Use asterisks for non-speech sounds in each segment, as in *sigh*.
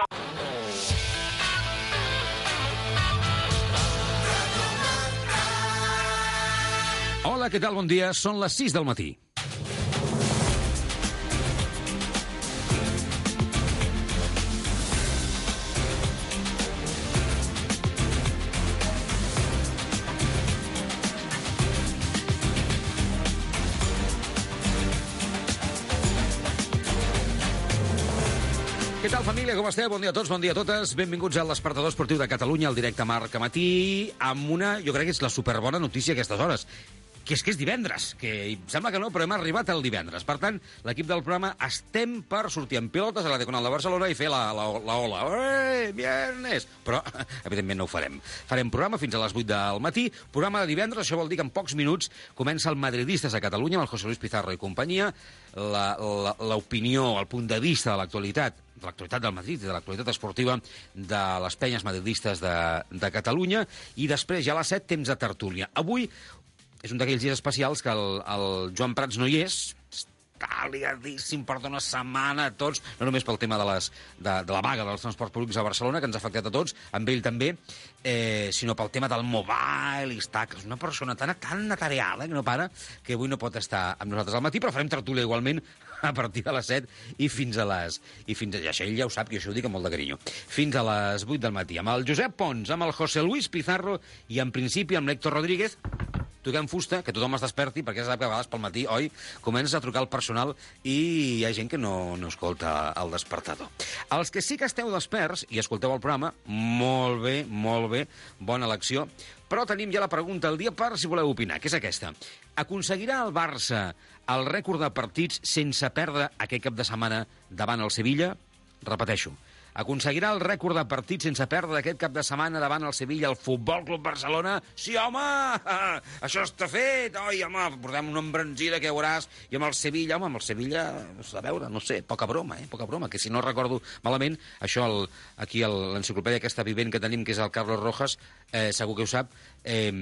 la... Hola, què tal? Bon dia. Són les 6 del matí. Com esteu? Bon dia a tots, bon dia a totes. Benvinguts al Despertador Esportiu de Catalunya, al directe Marca Matí, amb una, jo crec que és la superbona notícia a aquestes hores, que és que és divendres, que em sembla que no, però hem arribat al divendres. Per tant, l'equip del programa estem per sortir en pilotes a la Diagonal de Barcelona i fer la, la, la ola. Eh, viernes! Però, *laughs* evidentment, no ho farem. Farem programa fins a les 8 del matí, programa de divendres, això vol dir que en pocs minuts comença el Madridistes a Catalunya, amb el José Luis Pizarro i companyia, l'opinió, el punt de vista de l'actualitat de l'actualitat del Madrid i de l'actualitat esportiva de les penyes madridistes de, de Catalunya. I després ja a les 7 temps de tertúlia. Avui és un d'aquells dies especials que el, el Joan Prats no hi és, està liadíssim, porta una setmana a tots, no només pel tema de, les, de, de la vaga dels transports públics a Barcelona, que ens ha afectat a tots, amb ell també, eh, sinó pel tema del mobile i està, que és una persona tan, tan atareada que no para, que avui no pot estar amb nosaltres al matí, però farem tertúlia igualment a partir de les 7 i fins a les... I fins a, això ell ja ho sap, i això ho dic amb molt de carinyo. Fins a les 8 del matí, amb el Josep Pons, amb el José Luis Pizarro i, en principi, amb l'Héctor Rodríguez, toquem fusta, que tothom es desperti, perquè sap que a vegades pel matí, oi, comença a trucar al personal i hi ha gent que no, no escolta el despertador. Els que sí que esteu desperts i escolteu el programa, molt bé, molt bé, bona elecció, però tenim ja la pregunta del dia per si voleu opinar, que és aquesta. Aconseguirà el Barça el rècord de partits sense perdre aquest cap de setmana davant el Sevilla? Repeteixo, aconseguirà el rècord de partits sense perdre aquest cap de setmana davant el Sevilla, el Futbol Club Barcelona? Sí, home! *laughs* Això està fet! Oi, home, portem una embranzida que veuràs. I amb el Sevilla, home, amb el Sevilla, a veure, no sé, poca broma, eh? Poca broma, que si no recordo malament, això el, aquí l'enciclopèdia aquesta vivent que tenim, que és el Carlos Rojas, eh, segur que ho sap, eh,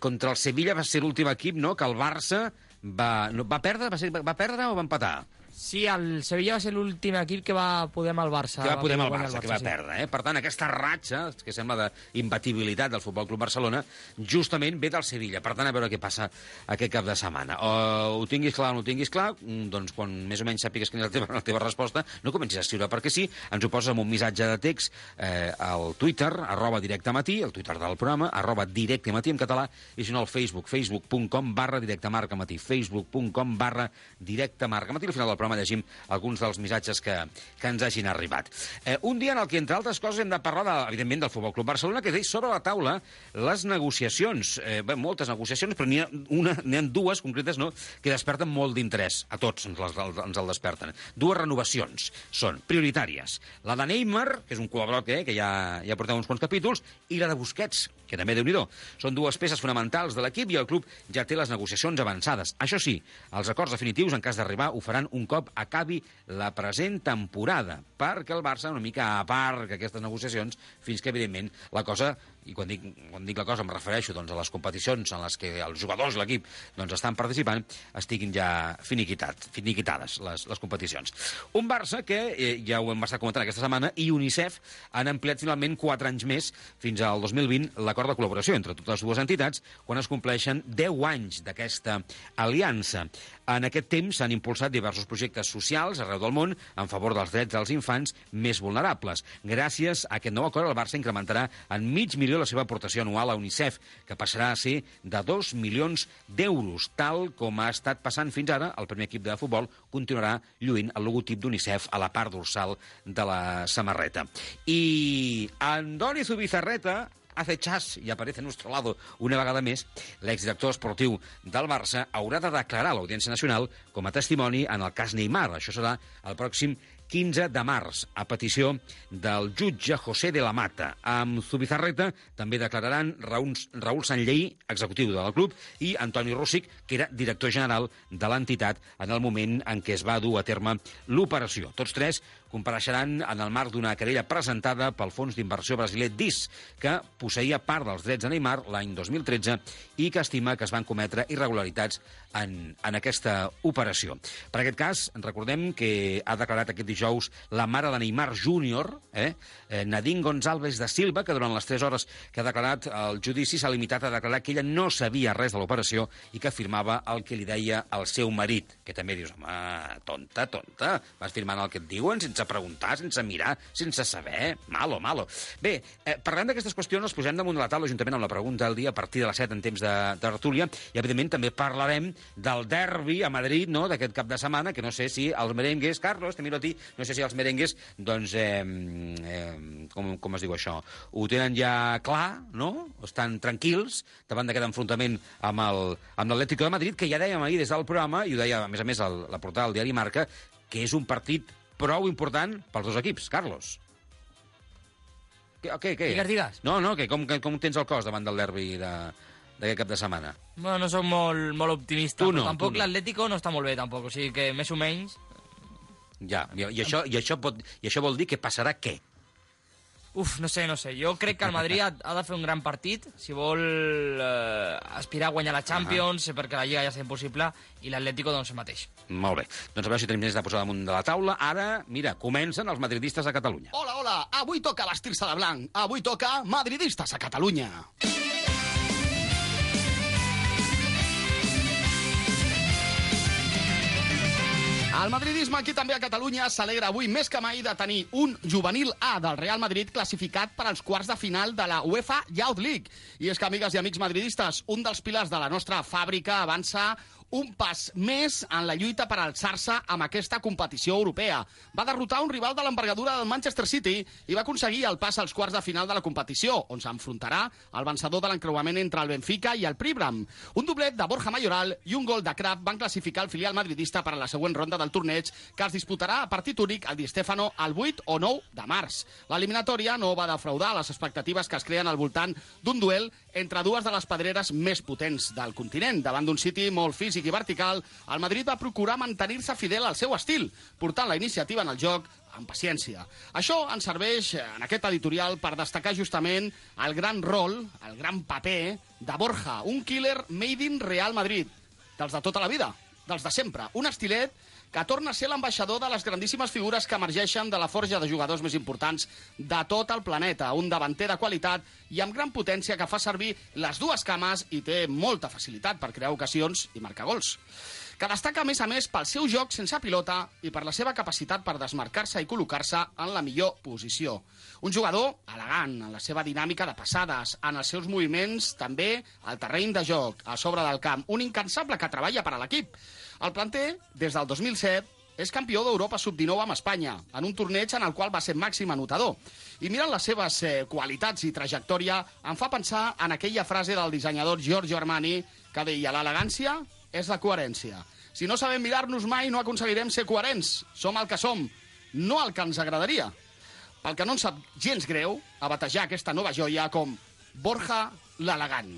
contra el Sevilla va ser l'últim equip, no?, que el Barça va, no, va perdre, va, ser, va perdre o va empatar? Sí, el Sevilla va ser l'últim equip que va poder amb el Barça. Que va poder amb el guanyar Barça, que va sí. perdre. Eh? Per tant, aquesta ratxa, que sembla d'imbatibilitat del Futbol Club Barcelona, justament ve del Sevilla. Per tant, a veure què passa aquest cap de setmana. O ho tinguis clar o no ho tinguis clar, mm, doncs quan més o menys sàpigues quina és la teva, *laughs* la teva resposta, no comencis a escriure perquè sí, ens ho poses amb un missatge de text eh, al Twitter, arroba directe matí, el Twitter del programa, arroba directe matí en català, i si no al Facebook, facebook.com barra directe marca matí, facebook.com barra directe marca matí. Al final del programa llegim alguns dels missatges que, que ens hagin arribat. Eh, un dia en el que, entre altres coses, hem de parlar, de, evidentment, del Futbol Club Barcelona, que té sobre la taula les negociacions. Eh, bé, moltes negociacions, però n'hi ha, una, ha dues concretes no, que desperten molt d'interès. A tots ens, les, ens el desperten. Dues renovacions són prioritàries. La de Neymar, que és un col·laborat eh, que ja, ja portem uns quants capítols, i la de Busquets, que també déu nhi Són dues peces fonamentals de l'equip i el club ja té les negociacions avançades. Això sí, els acords definitius, en cas d'arribar, ho faran un cop acabi la present temporada, perquè el Barça una mica a part que aquestes negociacions, fins que, evidentment, la cosa i quan dic, quan dic la cosa em refereixo doncs, a les competicions en les que els jugadors de l'equip doncs, estan participant, estiguin ja finiquitat, finiquitades les, les competicions. Un Barça que, eh, ja ho hem estat comentant aquesta setmana, i UNICEF han ampliat finalment 4 anys més, fins al 2020, l'acord de col·laboració entre totes les dues entitats, quan es compleixen 10 anys d'aquesta aliança. En aquest temps s'han impulsat diversos projectes socials arreu del món en favor dels drets dels infants més vulnerables. Gràcies a aquest nou acord, el Barça incrementarà en mig milió la seva aportació anual a UNICEF, que passarà a ser de 2 milions d'euros, tal com ha estat passant fins ara. El primer equip de futbol continuarà lluint el logotip d'UNICEF a la part dorsal de la samarreta. I Andoni Zubizarreta hace chas y aparece a nuestro lado una vegada més, l'exdirector esportiu del Barça haurà de declarar a l'Audiència Nacional com a testimoni en el cas Neymar. Això serà el pròxim 15 de març, a petició del jutge José de la Mata. Amb Zubizarreta també declararan Raúl, Raúl Sanllei, executiu del club, i Antoni Rússic, que era director general de l'entitat en el moment en què es va dur a terme l'operació. Tots tres compareixeran en el marc d'una querella presentada pel fons d'inversió brasiler DIS, que posseïa part dels drets de Neymar l'any 2013 i que estima que es van cometre irregularitats en, en aquesta operació. Per aquest cas, recordem que ha declarat aquest dijous la mare de Neymar Júnior, eh? eh, Nadine González de Silva, que durant les 3 hores que ha declarat el judici s'ha limitat a declarar que ella no sabia res de l'operació i que afirmava el que li deia el seu marit, que també dius, home, tonta, tonta, vas firmant el que et diuen sense preguntar, sense mirar, sense saber, malo, malo. Bé, eh, parlant d'aquestes qüestions, els posem damunt de la taula juntament amb la pregunta del dia a partir de les 7 en temps de, de tertúlia, i evidentment també parlarem del derbi a Madrid, no?, d'aquest cap de setmana, que no sé si els merengues, Carlos, te miro a ti, no sé si els merengues, doncs, eh, eh, com, com es diu això, ho tenen ja clar, no?, estan tranquils davant d'aquest enfrontament amb l'Atlético de Madrid, que ja dèiem ahir des del programa, i ho deia, a més a més, el, la portada del diari Marca, que és un partit prou important pels dos equips, Carlos. Què, què, què? Digues, digues. No, no, que com, que, com tens el cos davant del derbi de, d'aquest cap de setmana? Bueno, no soc molt, molt optimista, Tu no, però tampoc no. l'Atlético no està molt bé, tampoc. O sigui que, més o menys, Ja, i, i, això, i, això pot, i això vol dir que passarà què? Uf, no sé, no sé. Jo crec que el Madrid ha, ha de fer un gran partit si vol eh, aspirar a guanyar la Champions, uh -huh. perquè la Lliga ja és impossible, i l'Atlético doncs el mateix. Molt bé. Doncs a veure si tenim temps de posar damunt de la taula. Ara, mira, comencen els madridistes a Catalunya. Hola, hola, avui toca vestir-se de blanc. Avui toca madridistes a Catalunya. El madridisme aquí també a Catalunya s'alegra avui més que mai de tenir un juvenil A del Real Madrid classificat per als quarts de final de la UEFA Youth League. I és que, amigues i amics madridistes, un dels pilars de la nostra fàbrica avança un pas més en la lluita per alçar-se amb aquesta competició europea. Va derrotar un rival de l'envergadura del Manchester City i va aconseguir el pas als quarts de final de la competició, on s'enfrontarà el vencedor de l'encreuament entre el Benfica i el Pribram. Un doblet de Borja Mayoral i un gol de Kraft van classificar el filial madridista per a la següent ronda del torneig, que es disputarà a partit únic al Di Stefano el 8 o 9 de març. L'eliminatòria no va defraudar les expectatives que es creen al voltant d'un duel entre dues de les pedreres més potents del continent. Davant d'un City molt físic i vertical, el Madrid va procurar mantenir-se fidel al seu estil, portant la iniciativa en el joc amb paciència. Això ens serveix, eh, en aquest editorial, per destacar justament el gran rol, el gran paper de Borja, un killer made in Real Madrid, dels de tota la vida, dels de sempre. Un estilet que torna a ser l'ambaixador de les grandíssimes figures que emergeixen de la forja de jugadors més importants de tot el planeta. Un davanter de qualitat i amb gran potència que fa servir les dues cames i té molta facilitat per crear ocasions i marcar gols que destaca a més a més pel seu joc sense pilota i per la seva capacitat per desmarcar-se i col·locar-se en la millor posició. Un jugador elegant en la seva dinàmica de passades, en els seus moviments, també al terreny de joc, a sobre del camp. Un incansable que treballa per a l'equip. El planter, des del 2007, és campió d'Europa Sub-19 amb Espanya, en un torneig en el qual va ser màxim anotador. I mirant les seves eh, qualitats i trajectòria, em fa pensar en aquella frase del dissenyador Giorgio Armani que deia l'elegància és la coherència. Si no sabem mirar-nos mai, no aconseguirem ser coherents. Som el que som, no el que ens agradaria. Pel que no ens sap gens greu, a batejar aquesta nova joia com Borja l'elegant.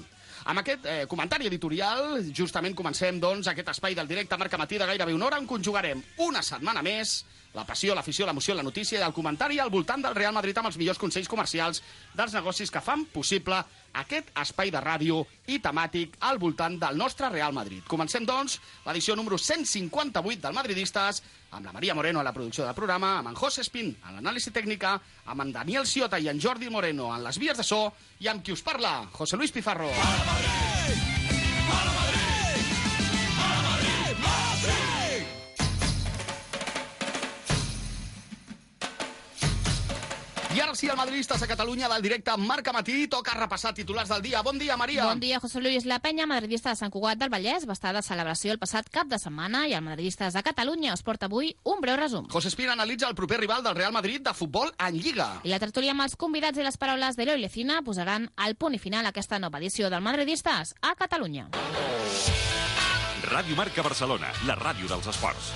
Amb aquest eh, comentari editorial, justament comencem, doncs, aquest espai del directe Marca Matí de gairebé una hora, on conjugarem una setmana més la passió, l'afició, l'emoció, la notícia i el comentari al voltant del Real Madrid amb els millors consells comercials dels negocis que fan possible aquest espai de ràdio i temàtic al voltant del nostre Real Madrid. Comencem, doncs, l'edició número 158 del Madridistes, amb la Maria Moreno a la producció del programa, amb en José Espín a l'anàlisi tècnica, amb en Daniel Ciota i en Jordi Moreno en les vies de so, i amb qui us parla, José Luis Pizarro. I ara sí, el Madridistes a Catalunya del directe Marca Matí toca repassar titulars del dia. Bon dia, Maria. Bon dia, José Luis. La penya madridista de Sant Cugat del Vallès va estar de celebració el passat cap de setmana i el Madridistes de Catalunya us porta avui un breu resum. José Espina analitza el proper rival del Real Madrid de futbol en Lliga. I la tertúlia amb els convidats i les paraules d'Eloi Lecina posaran el punt i final a aquesta nova edició del Madridistes a Catalunya. Ràdio Marca Barcelona, la ràdio dels esports.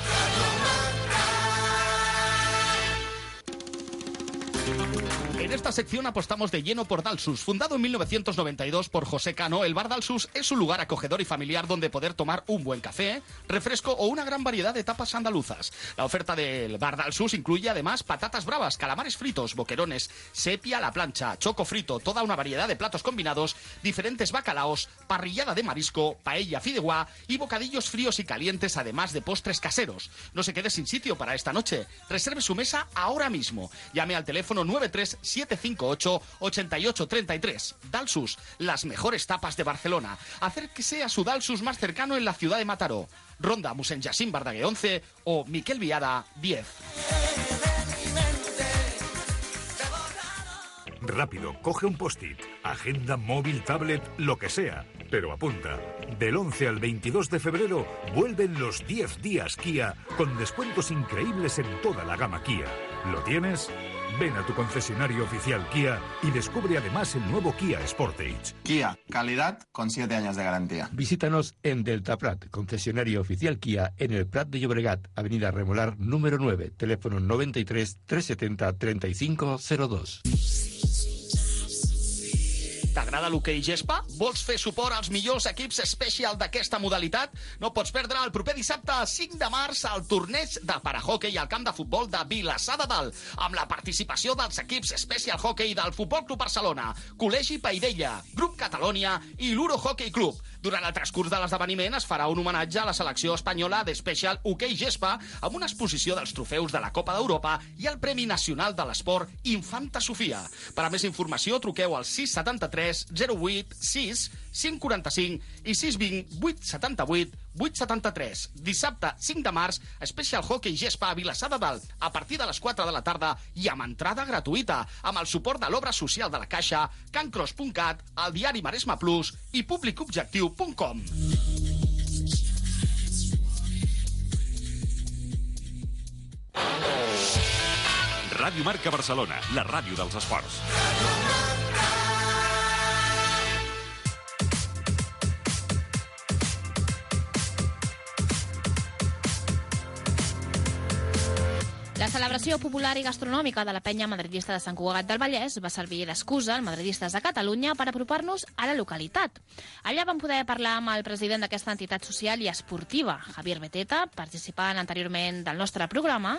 En esta sección apostamos de lleno por Dalsus. Fundado en 1992 por José Cano, el Bar Dalsus es un lugar acogedor y familiar donde poder tomar un buen café, refresco o una gran variedad de tapas andaluzas. La oferta del Bar Dalsus incluye además patatas bravas, calamares fritos, boquerones, sepia a la plancha, choco frito, toda una variedad de platos combinados, diferentes bacalaos, parrillada de marisco, paella fideuá y bocadillos fríos y calientes, además de postres caseros. No se quede sin sitio para esta noche. Reserve su mesa ahora mismo. Llame al teléfono 93758-8833. Dalsus, las mejores tapas de Barcelona. Acérquese a su Dalsus más cercano en la ciudad de Mataró. Ronda Musen Yacín Bardague 11 o Miquel Viada 10. Rápido, coge un post-it, agenda, móvil, tablet, lo que sea. Pero apunta, del 11 al 22 de febrero vuelven los 10 días Kia con descuentos increíbles en toda la gama Kia. ¿Lo tienes? Ven a tu concesionario oficial Kia y descubre además el nuevo Kia Sportage. Kia, calidad con 7 años de garantía. Visítanos en Delta Prat, concesionario oficial Kia en el Prat de Llobregat, Avenida Remolar número 9, teléfono 93 370 3502. T'agrada l'hoquei gespa? Vols fer suport als millors equips special d'aquesta modalitat? No pots perdre el proper dissabte 5 de març al torneig de parahockey al camp de futbol de Vilassar de Dalt, amb la participació dels equips Special Hockey del Futbol Club Barcelona, Col·legi Paidella, Grup Catalònia i l'Uro Hockey Club. Durant el transcurs de l'esdeveniment es farà un homenatge a la selecció espanyola de Special Hockey Gespa amb una exposició dels trofeus de la Copa d'Europa i el Premi Nacional de l'Esport Infanta Sofia. Per a més informació, truqueu al 673 08 6 545 i 620 878 873. Dissabte 5 de març, Special Hockey Gespa a Vilassar de Dalt, a partir de les 4 de la tarda i amb entrada gratuïta, amb el suport de l'obra social de la Caixa, cancros.cat, el diari Maresma Plus i públicobjectiu.com. Ràdio Marca Barcelona, la ràdio dels esports. La celebració popular i gastronòmica de la penya madridista de Sant Cugat del Vallès va servir d'excusa als madridistes de Catalunya per apropar-nos a la localitat. Allà vam poder parlar amb el president d'aquesta entitat social i esportiva, Javier Beteta, participant anteriorment del nostre programa,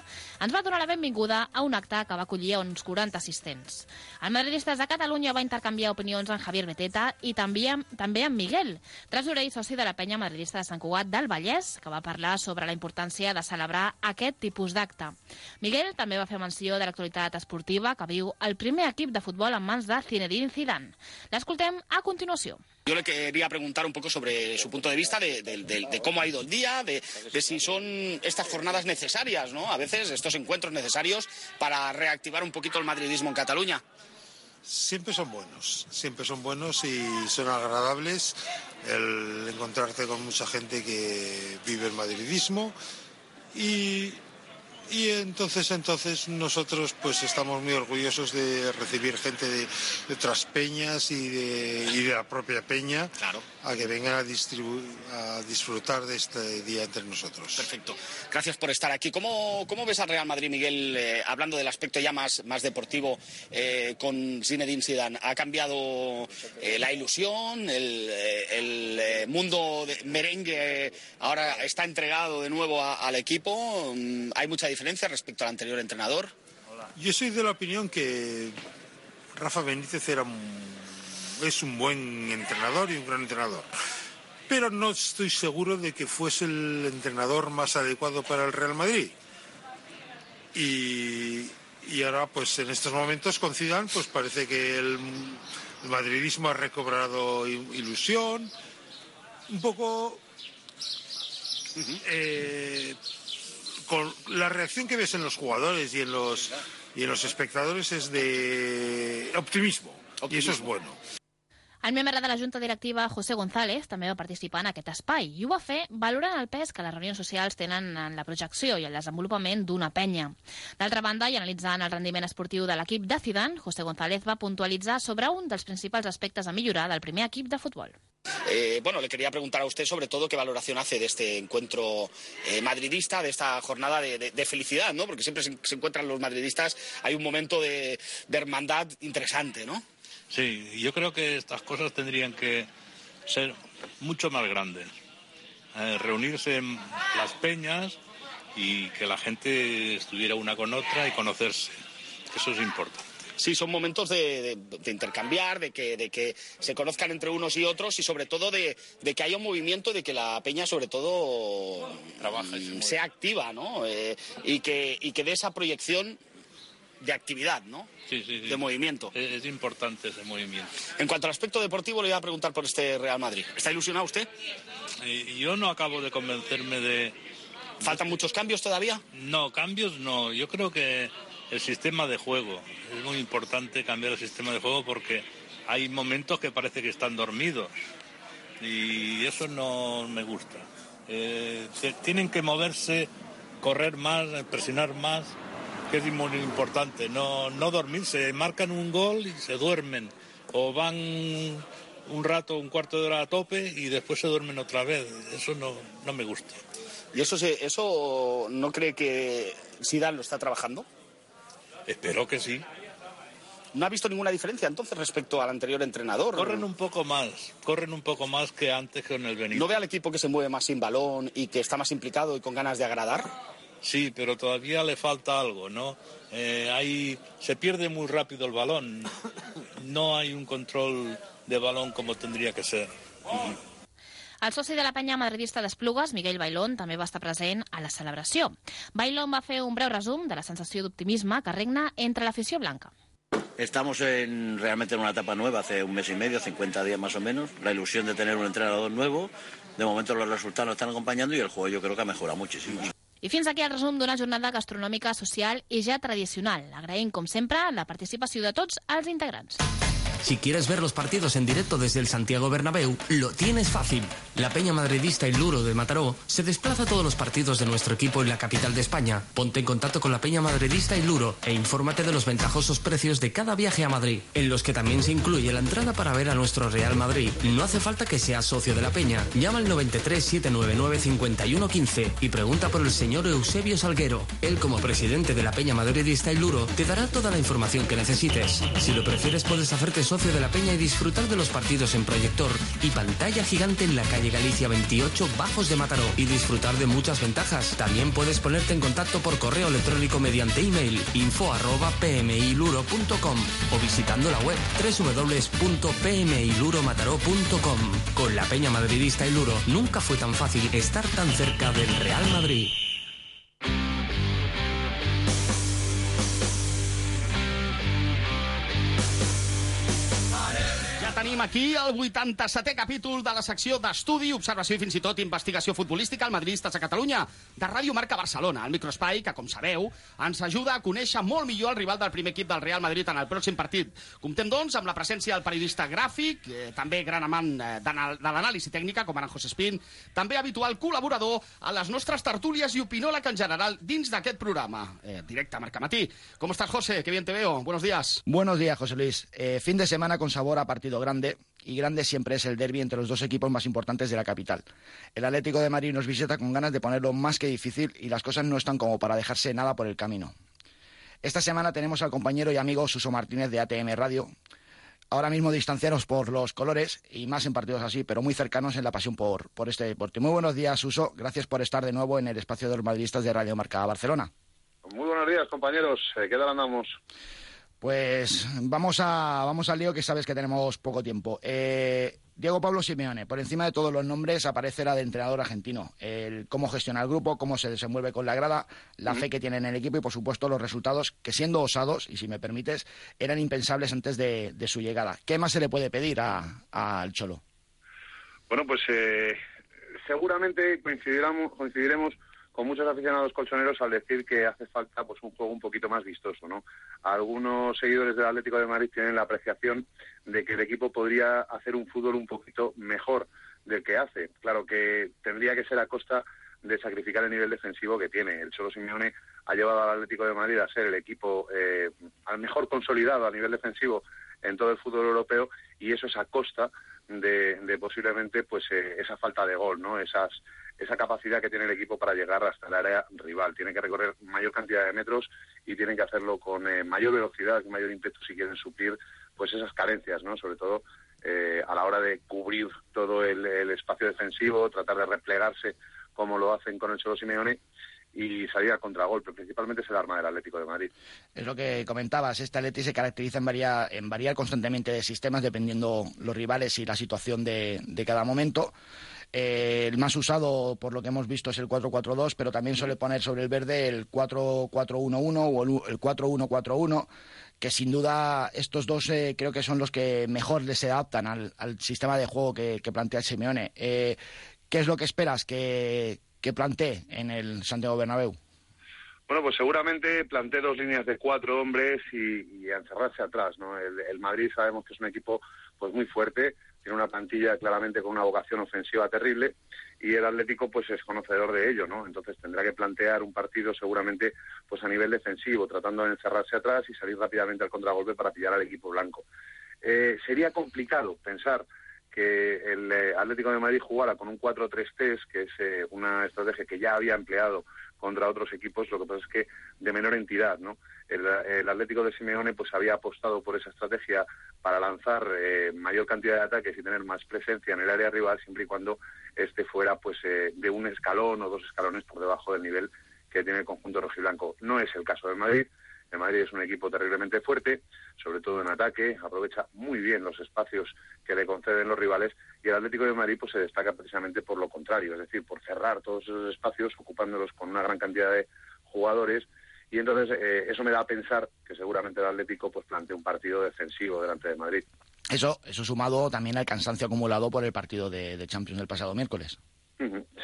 ens va donar la benvinguda a un acte que va acollir uns 40 assistents. El Madridistes de Catalunya va intercanviar opinions amb Javier Beteta i també amb, també amb Miguel, tresorer i soci de la penya madridista de Sant Cugat del Vallès, que va parlar sobre la importància de celebrar aquest tipus d'acte. Miguel també va fer menció de l'actualitat esportiva que viu el primer equip de futbol en mans de Zinedine Zidane. L'escoltem a continuació. Yo le quería preguntar un poco sobre su punto de vista de, de- de- de cómo ha ido el día, de, de si son estas jornadas necesarias, ¿no? A veces estos encuentros necesarios para reactivar un poquito el madridismo en Cataluña. Siempre son buenos, siempre son buenos y son agradables el encontrarte con mucha gente que vive el madridismo y, y entonces entonces nosotros pues estamos muy orgullosos de recibir gente de, de otras peñas y de, y de la propia peña Claro. A que vengan a, distribu- a disfrutar de este día entre nosotros. Perfecto. Gracias por estar aquí. ¿Cómo, cómo ves al Real Madrid, Miguel, eh, hablando del aspecto ya más, más deportivo eh, con Zinedine Zidane? ¿Ha cambiado eh, la ilusión? ¿El, eh, el, mundo de merengue ahora está entregado de nuevo a- al equipo? Mm, ¿Hay mucha diferencia respecto al anterior entrenador? Yo soy de la opinión que Rafa Benítez era un- es un buen entrenador y un gran entrenador. Pero no estoy seguro de que fuese el entrenador más adecuado para el Real Madrid. Y, y ahora, pues en estos momentos con Zidane, pues parece que el, el madridismo ha recobrado ilusión. Un poco eh, con la reacción que ves en los jugadores y en los y en los espectadores es de optimismo, y eso es bueno. El membre de la Junta Directiva, José González, també va participar en aquest espai i ho va fer valorant el pes que les reunions socials tenen en la projecció i el desenvolupament d'una penya. D'altra banda, i analitzant el rendiment esportiu de l'equip de Zidane, José González va puntualitzar sobre un dels principals aspectes a millorar del primer equip de futbol. Eh, bueno, le quería preguntar a usted sobre todo qué valoración hace de este encuentro eh, madridista, de esta jornada de, de- de felicidad, ¿no? Porque siempre se, se encuentran los madridistas, hay un momento de, de hermandad interesante, ¿no? Sí, yo creo que estas cosas tendrían que ser mucho más grandes. Eh, reunirse en las peñas y que la gente estuviera una con otra y conocerse. Eso es importante. Sí, son momentos de, de- de intercambiar, de que, de que se conozcan entre unos y otros y sobre todo de, de que haya un movimiento, de que la peña sobre todo mm, sea activa, ¿no? Eh, y, que, y que dé esa proyección de actividad, ¿no? Sí, sí, sí. De movimiento. Es, es importante ese movimiento. En cuanto al aspecto deportivo, le voy a preguntar por este Real Madrid. ¿Está ilusionado usted? Yo no acabo de convencerme de... ¿Faltan muchos cambios todavía? No, cambios no. Yo creo que el sistema de juego. Es muy importante cambiar el sistema de juego porque hay momentos que parece que están dormidos. Y eso no me gusta. Eh, tienen que moverse, correr más, presionar más, que es muy importante. No, no dormirse. Marcan un gol y se duermen. O van un rato, un cuarto de hora a tope y después se duermen otra vez. Eso no, no me gusta. ¿Y eso, se- eso no cree que Zidane lo está trabajando? Espero que sí. ¿No ha visto ninguna diferencia entonces respecto al anterior entrenador? Corren un poco más, corren un poco más que antes con el Benito. ¿No ve al equipo que se mueve más sin balón y que está más implicado y con ganas de agradar? Sí, pero todavía le falta algo, ¿no? Eh, hay, se pierde muy rápido el balón. No hay un control de balón como tendría que ser. El soci de la penya madridista d'Esplugues, Miguel Bailón, també va estar present a la celebració. Bailón va fer un breu resum de la sensació d'optimisme que regna entre l'afició blanca. Estamos en, realmente en una etapa nueva, hace un mes y medio, 50 días más o menos. La ilusión de tener un entrenador nuevo. De momento los resultados nos están acompañando y el juego yo creo que ha mejorado muchísimo. I fins aquí el resum d'una jornada gastronòmica, social i ja tradicional. Agraïm, com sempre, la participació de tots els integrants. Si quieres ver los partidos en directo desde el Santiago Bernabéu, lo tienes fácil. La Peña Madridista y Luro de Mataró se desplaza a todos los partidos de nuestro equipo en la capital de España. Ponte en contacto con la Peña Madridista y Luro e infórmate de los ventajosos precios de cada viaje a Madrid, en los que también se incluye la entrada para ver a nuestro Real Madrid. No hace falta que seas socio de la Peña. Llama al 93 799 5115 y pregunta por el señor Eusebio Salguero. Él, como presidente de la Peña Madridista y Luro, te dará toda la información que necesites. Si lo prefieres, puedes hacerte socio de la Peña y disfrutar de los partidos en proyector y pantalla gigante en la calle Galicia 28, Bajos de Mataró, y disfrutar de muchas ventajas. También puedes ponerte en contacto por correo electrónico mediante email info arroba pmiluro.com o visitando la web www.pmiluromataró.com. Con la Peña Madridista y Luro nunca fue tan fácil estar tan cerca del Real Madrid. Tenim aquí el 87è capítol de la secció d'estudi, observació i fins i tot investigació futbolística al Madridistes a Catalunya, de Ràdio Marca Barcelona, el microespai que, com sabeu, ens ajuda a conèixer molt millor el rival del primer equip del Real Madrid en el pròxim partit. Comptem, doncs, amb la presència del periodista gràfic, eh, també gran amant eh, de l'anàlisi tècnica, com ara José Espín, també habitual col·laborador a les nostres tertúlies i opinòleg en general dins d'aquest programa. Eh, directe a Marca Matí. ¿Cómo estás, José? Qué bien te veo. Buenos días. Buenos días, José Luis. Eh, fin de semana con sabor a partido grande, y grande siempre es el derby entre los dos equipos más importantes de la capital. El Atlético de Madrid nos visita con ganas de ponerlo más que difícil y las cosas no están como para dejarse nada por el camino. Esta semana tenemos al compañero y amigo Suso Martínez de ATM Radio. Ahora mismo distanciados por los colores y más en partidos así, pero muy cercanos en la pasión por, por este deporte. Muy buenos días, Suso. Gracias por estar de nuevo en el espacio de los madridistas de Radio Marca Barcelona. Muy buenos días, compañeros. Eh, ¿Qué tal andamos? Pues vamos a vamos al lío que sabes que tenemos poco tiempo. Eh, Diego Pablo Simeone, por encima de todos los nombres, aparece la de entrenador argentino. El cómo gestiona el grupo, cómo se desenvuelve con la grada, la fe que tiene en el equipo y, por supuesto, los resultados que, siendo osados, y si me permites, eran impensables antes de, de su llegada. ¿Qué más se le puede pedir a- al Cholo? Bueno, pues eh, seguramente coincidiremos, coincidiremos con muchos aficionados colchoneros al decir que hace falta pues un juego un poquito más vistoso, ¿no? Algunos seguidores del Atlético de Madrid tienen la apreciación de que el equipo podría hacer un fútbol un poquito mejor del que hace. Claro que tendría que ser a costa de sacrificar el nivel defensivo que tiene. El Cholo Simeone ha llevado al Atlético de Madrid a ser el equipo, eh, al mejor consolidado a nivel defensivo en todo el fútbol europeo y eso es a costa de, de posiblemente pues eh, esa falta de gol, ¿no? Esas esa capacidad que tiene el equipo para llegar hasta el área rival. Tiene que recorrer mayor cantidad de metros y tienen que hacerlo con eh, mayor velocidad, con mayor ímpetu si quieren suplir pues esas carencias, ¿no? Sobre todo eh, a la hora de cubrir todo el, espacio defensivo, tratar de replegarse como lo hacen con el Cholo Simeone y salir a contragolpe. Principalmente es el arma del Atlético de Madrid. Es lo que comentabas. Este Atlético se caracteriza en variar, en variar constantemente de sistemas dependiendo los rivales y la situación de, de cada momento. Eh, el más usado, por lo que hemos visto, es el 4-4-2, pero también suele poner sobre el verde el 4-4-1-1 o el 4-1-4-1, que sin duda estos dos eh, creo que son los que mejor les adaptan al, al sistema de juego que, que plantea Simeone. Eh, ¿Qué es lo que esperas que, que plantee en el Santiago Bernabéu? Bueno, pues seguramente plantee dos líneas de cuatro hombres y, y encerrarse atrás, ¿no? El, el, Madrid sabemos que es un equipo pues muy fuerte, tiene una plantilla claramente con una vocación ofensiva terrible y el Atlético pues es conocedor de ello, ¿no? Entonces tendrá que plantear un partido seguramente pues a nivel defensivo, tratando de encerrarse atrás y salir rápidamente al contragolpe para pillar al equipo blanco. Eh, sería complicado pensar que el eh, Atlético de Madrid jugara con un 4-3-3, que es eh, una estrategia que ya había empleado contra otros equipos, lo que pasa es que de menor entidad, ¿no? El, Atlético de Simeone pues había apostado por esa estrategia para lanzar eh, mayor cantidad de ataques y tener más presencia en el área rival siempre y cuando este fuera pues eh, de un escalón o dos escalones por debajo del nivel que tiene el conjunto rojiblanco. No es el caso del Madrid. El Madrid es un equipo terriblemente fuerte, sobre todo en ataque, aprovecha muy bien los espacios que le conceden los rivales y el Atlético de Madrid pues se destaca precisamente por lo contrario, es decir, por cerrar todos esos espacios ocupándolos con una gran cantidad de jugadores y entonces eh, eso me da a pensar que seguramente el Atlético pues plantea un partido defensivo delante de Madrid. Eso, eso sumado también al cansancio acumulado por el partido de, de Champions del pasado miércoles.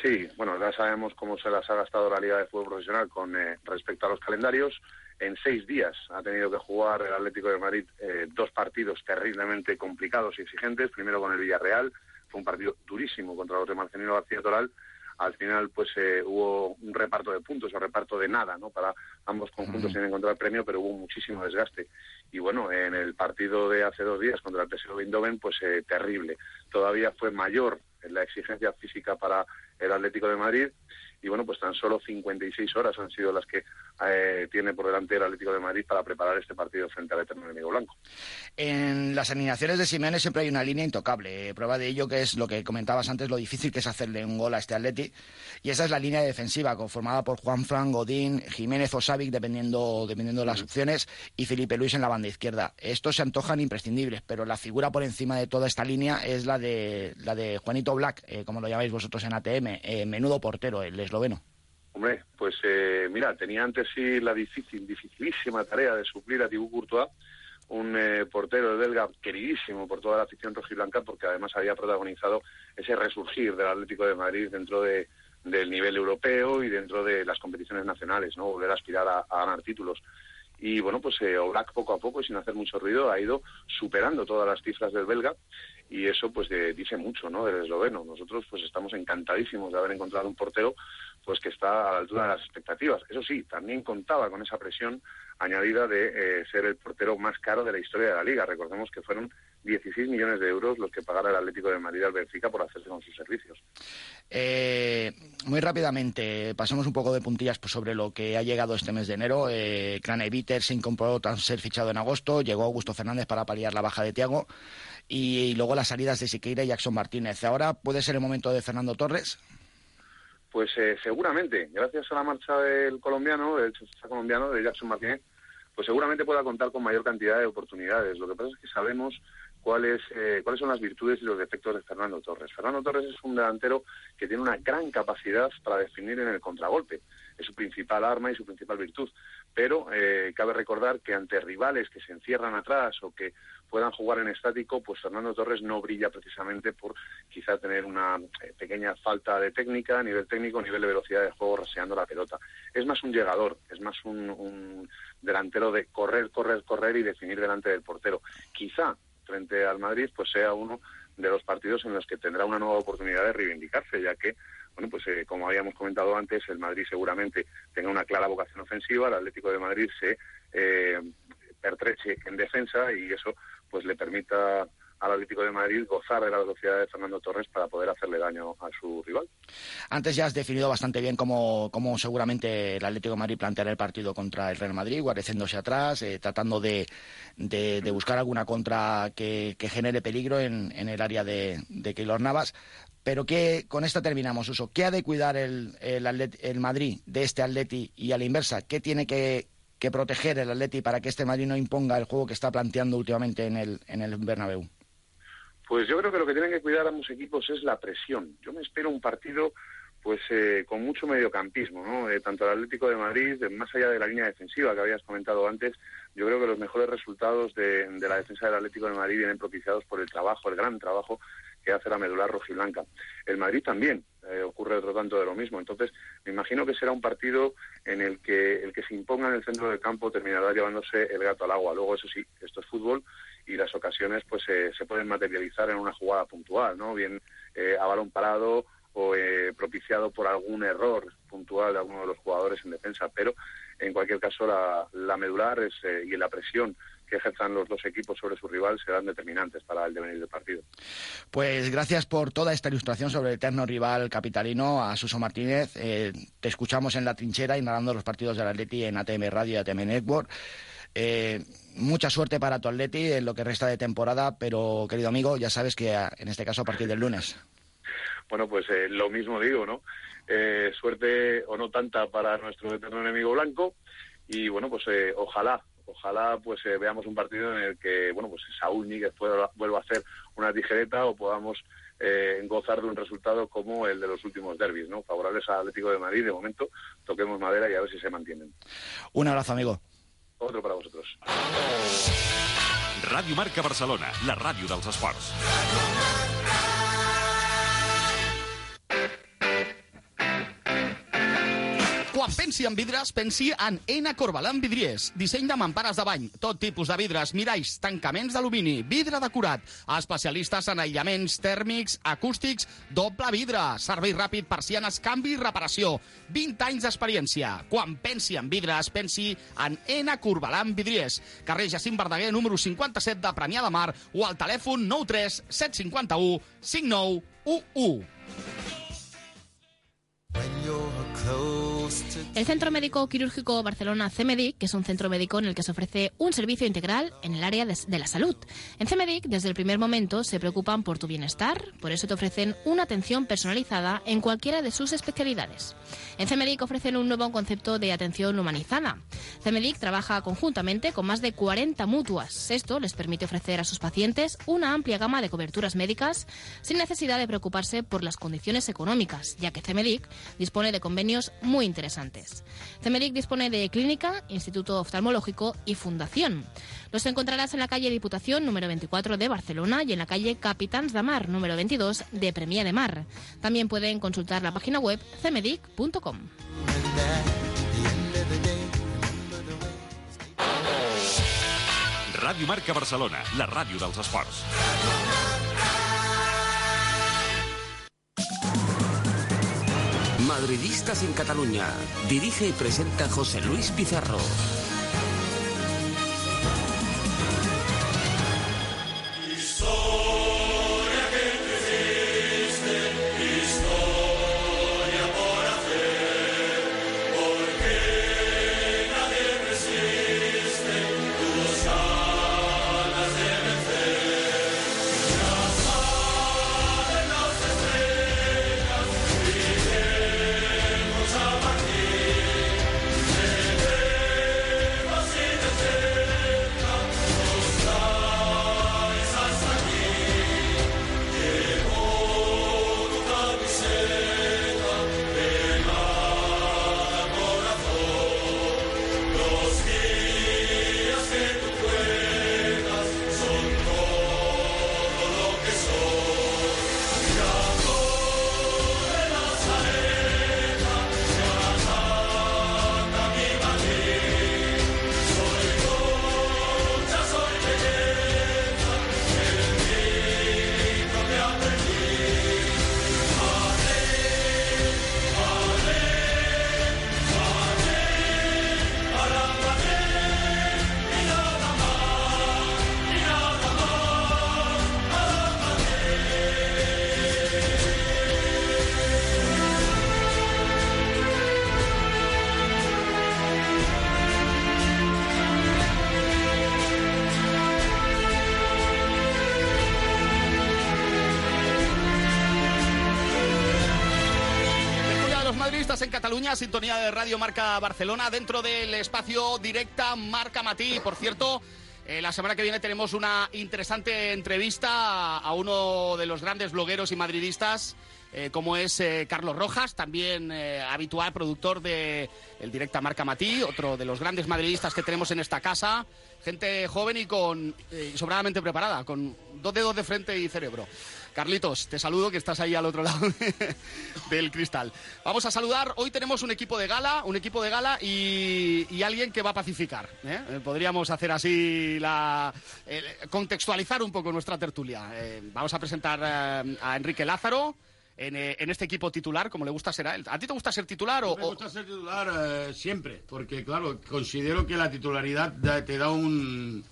Sí, bueno, ya sabemos cómo se las ha gastado la Liga de Fútbol Profesional con eh, respecto a los calendarios. En seis días ha tenido que jugar el Atlético de Madrid eh, dos partidos terriblemente complicados y exigentes. Primero con el Villarreal, fue un partido durísimo contra los de Marcelino García Toral. Al final, pues eh, hubo un reparto de puntos, o reparto de nada, ¿no? Para ambos conjuntos sin encontrar premio, pero hubo muchísimo desgaste. Y bueno, en el partido de hace dos días contra el PSV Eindhoven, pues eh, terrible. Todavía fue mayor la exigencia física para el Atlético de Madrid y bueno, pues tan solo 56 horas han sido las que eh, tiene por delante el Atlético de Madrid para preparar este partido frente al eterno enemigo blanco. En las alineaciones de Simeone siempre hay una línea intocable. Eh, prueba de ello que es lo que comentabas antes, lo difícil que es hacerle un gol a este Atleti. Y esa es la línea defensiva, conformada por Juan Fran, Godín, Jiménez o Savic, dependiendo, dependiendo de las opciones, y Felipe Luis en la banda izquierda. Estos se antojan imprescindibles, pero la figura por encima de toda esta línea es la de, la de Juanito Black, eh, como lo llamáis vosotros en ATM, eh, menudo portero, el esloveno. Hombre, pues eh, mira, tenía antes sí la difícil, dificilísima tarea de suplir a Thibaut Courtois, un eh, portero belga queridísimo por toda la afición rojiblanca, porque además había protagonizado ese resurgir del Atlético de Madrid dentro de, del nivel europeo y dentro de las competiciones nacionales, ¿no? Volver a aspirar a ganar títulos. Y bueno, pues eh, Oblak poco a poco y sin hacer mucho ruido ha ido superando todas las cifras del belga y eso pues dice mucho, ¿no? Del esloveno. Nosotros pues estamos encantadísimos de haber encontrado un portero pues que está a la altura de las expectativas. Eso sí, también contaba con esa presión añadida de eh, ser el portero más caro de la historia de la liga. Recordemos que fueron 16 millones de euros los que pagara el Atlético de Madrid al Benfica por hacerse con sus servicios. Eh, muy rápidamente, pasamos un poco de puntillas pues, sobre lo que ha llegado este mes de enero. Eh, Craneviter se incorporó tras ser fichado en agosto, llegó Augusto Fernández para paliar la baja de Tiago y, y luego las salidas de Siqueira y Jackson Martínez. Ahora puede ser el momento de Fernando Torres. Pues eh, seguramente, gracias a la marcha del colombiano, del colombiano, de Jackson Martínez, pues seguramente pueda contar con mayor cantidad de oportunidades. Lo que pasa es que sabemos cuáles, eh, cuáles son las virtudes y los defectos de Fernando Torres. Fernando Torres es un delantero que tiene una gran capacidad para definir en el contragolpe. Es su principal arma y su principal virtud. Pero eh, cabe recordar que ante rivales que se encierran atrás o que puedan jugar en estático, pues Fernando Torres no brilla precisamente por quizá tener una eh, pequeña falta de técnica, a nivel técnico, a nivel de velocidad de juego, raseando la pelota. Es más un llegador, es más un, un delantero de correr, correr, correr y definir delante del portero. Quizá frente al Madrid pues sea uno de los partidos en los que tendrá una nueva oportunidad de reivindicarse, ya que bueno, pues eh, como habíamos comentado antes, el Madrid seguramente tenga una clara vocación ofensiva, el Atlético de Madrid se eh, enganche en defensa y eso pues le permita al Atlético de Madrid gozar de la velocidad de Fernando Torres para poder hacerle daño a su rival. Antes ya has definido bastante bien cómo, cómo seguramente el Atlético de Madrid planteará el partido contra el Real Madrid, guareciéndose atrás, eh, tratando de, buscar alguna contra que, genere peligro en, en, el área de, de Keylor Navas. Pero que con esta terminamos, Uso. ¿Qué ha de cuidar el, el, el Madrid de este Atleti y a la inversa? ¿Qué tiene que, que proteger el Atleti para que este Madrid no imponga el juego que está planteando últimamente en el, en el Bernabéu? Pues yo creo que lo que tienen que cuidar ambos equipos es la presión. Yo me espero un partido pues eh, con mucho mediocampismo, ¿no? Eh, tanto el Atlético de Madrid, más allá de la línea defensiva que habías comentado antes, yo creo que los mejores resultados de, de, la defensa del Atlético de Madrid vienen propiciados por el trabajo, el gran trabajo que hace la medular rojiblanca. El Madrid también eh, ocurre otro tanto de lo mismo. Entonces, me imagino que será un partido en el que el que se imponga en el centro del campo terminará llevándose el gato al agua. Luego, eso sí, esto es fútbol y las ocasiones pues eh, se pueden materializar en una jugada puntual, ¿no? Bien eh, a balón parado o eh, propiciado por algún error puntual de alguno de los jugadores en defensa, pero en cualquier caso la, la medular es, eh, y la presión que ejerzan los dos equipos sobre su rival serán determinantes para el devenir del partido. Pues gracias por toda esta ilustración sobre el eterno rival capitalino, a Suso Martínez. Eh, te escuchamos en la trinchera y narrando los partidos del Atleti en ATM Radio y ATM Network. Eh, mucha suerte para tu Atleti en lo que resta de temporada, pero querido amigo, ya sabes que en este caso a partir del lunes. Bueno, pues eh, lo mismo digo, ¿no? Eh, suerte o no tanta para nuestro eterno enemigo blanco y bueno, pues ojalá, ojalá pues veamos un partido en el que, bueno, pues Saúl Níguez pueda, vuelva a hacer una tijereta o podamos gozar de un resultado como el de los últimos derbis, ¿no? Favorables al Atlético de Madrid, de momento, toquemos madera y a ver si se mantienen. Un abrazo, amigo. Otro para vosotros. Ràdio Marca Barcelona, la ràdio dels esports. Quan pensi en vidres, pensi en Ena Corbalan Vidriers. Disseny de mampares de bany, tot tipus de vidres, miralls, tancaments d'alumini, vidre decorat, especialistes en aïllaments tèrmics, acústics, doble vidre, servei ràpid, persianes, canvi i reparació. 20 anys d'experiència. Quan pensi en vidres, pensi en Ena Corbalan Vidriers. Carrer Jacint Verdaguer, número 57 de Premià de Mar o al telèfon 93 751 5911. El Centro Médico Quirúrgico Barcelona CEMEDIC, que es un centro médico en el que se ofrece un servicio integral en el área de, de, la salud. En CEMEDIC, desde el primer momento, se preocupan por tu bienestar, por eso te ofrecen una atención personalizada en cualquiera de sus especialidades. En CEMEDIC ofrecen un nuevo concepto de atención humanizada. CEMEDIC trabaja conjuntamente con más de 40 mutuas. Esto les permite ofrecer a sus pacientes una amplia gama de coberturas médicas sin necesidad de preocuparse por las condiciones económicas, ya que CEMEDIC dispone de convenios muy interesantes. CEMEDIC dispone de clínica, instituto oftalmológico y fundación. Los encontrarás en la calle Diputación número 24 de Barcelona y en la calle Capitans de Mar número 22 de Premià de Mar. También pueden consultar la página web cemedic.com. Ràdio Marca Barcelona, la ràdio dels esports. Madridistas en Cataluña. Dirige y presenta José Luis Pizarro. Sintonía de Radio Marca Barcelona, dentro del espacio directa Marca Matí. Por cierto, eh, la semana que viene tenemos una interesante entrevista a uno de los grandes blogueros y madridistas, eh, como es eh, Carlos Rojas, también eh, habitual productor de el Directa Marca Matí, otro de los grandes madridistas que tenemos en esta casa. Gente joven y con eh, sobradamente preparada, con dos dedos de frente y cerebro. Carlitos, te saludo que estás ahí al otro lado *laughs* del cristal. Vamos a saludar. Hoy tenemos un equipo de gala, un equipo de gala y, y alguien que va a pacificar. Podríamos hacer así la contextualizar un poco nuestra tertulia. Vamos a presentar a Enrique Lázaro. En, eh, en este equipo titular, como le gusta ser a él. ¿A ti te gusta ser titular o, Me gusta ser titular eh, siempre, porque claro, considero que la titularidad da- te da un,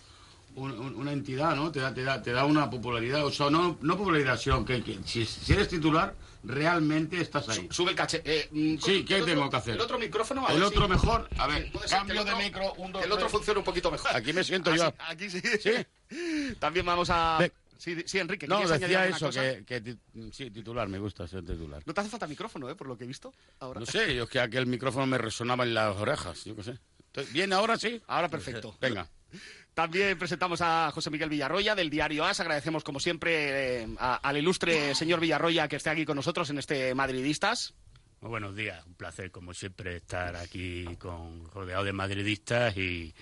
un- un- una entidad, ¿no? Te da, te da, te da una popularidad, o sea, no, no popularidad, sino que, que si, si eres titular, realmente estás ahí. Sube el caché. Eh, mm, sí, ¿qué otro- tengo que hacer? el otro micrófono, a El ver otro mejor, a ver, Sí, cambio de micro, un, dos, El otro tres. funciona un poquito mejor. Aquí me siento Ah, yo. sí, Aquí sí. *laughs* También vamos a... Sí, sí, Enrique, No, ¿querías añadir decía eso, cosa? que, que ti- sí, titular, me gusta ser titular. No te hace falta micrófono, ¿eh? Por lo que he visto ahora. No sé, yo es que aquel micrófono me resonaba en las orejas, yo qué sé. Entonces, ¿Bien ahora sí? Ahora perfecto. *laughs* Venga. También presentamos a José Miguel Villarroya del diario AS. Agradecemos, como siempre, eh, a- al ilustre señor Villarroya que esté aquí con nosotros en este Madridistas. Muy buenos días, un placer como siempre estar aquí con rodeado de madridistas y,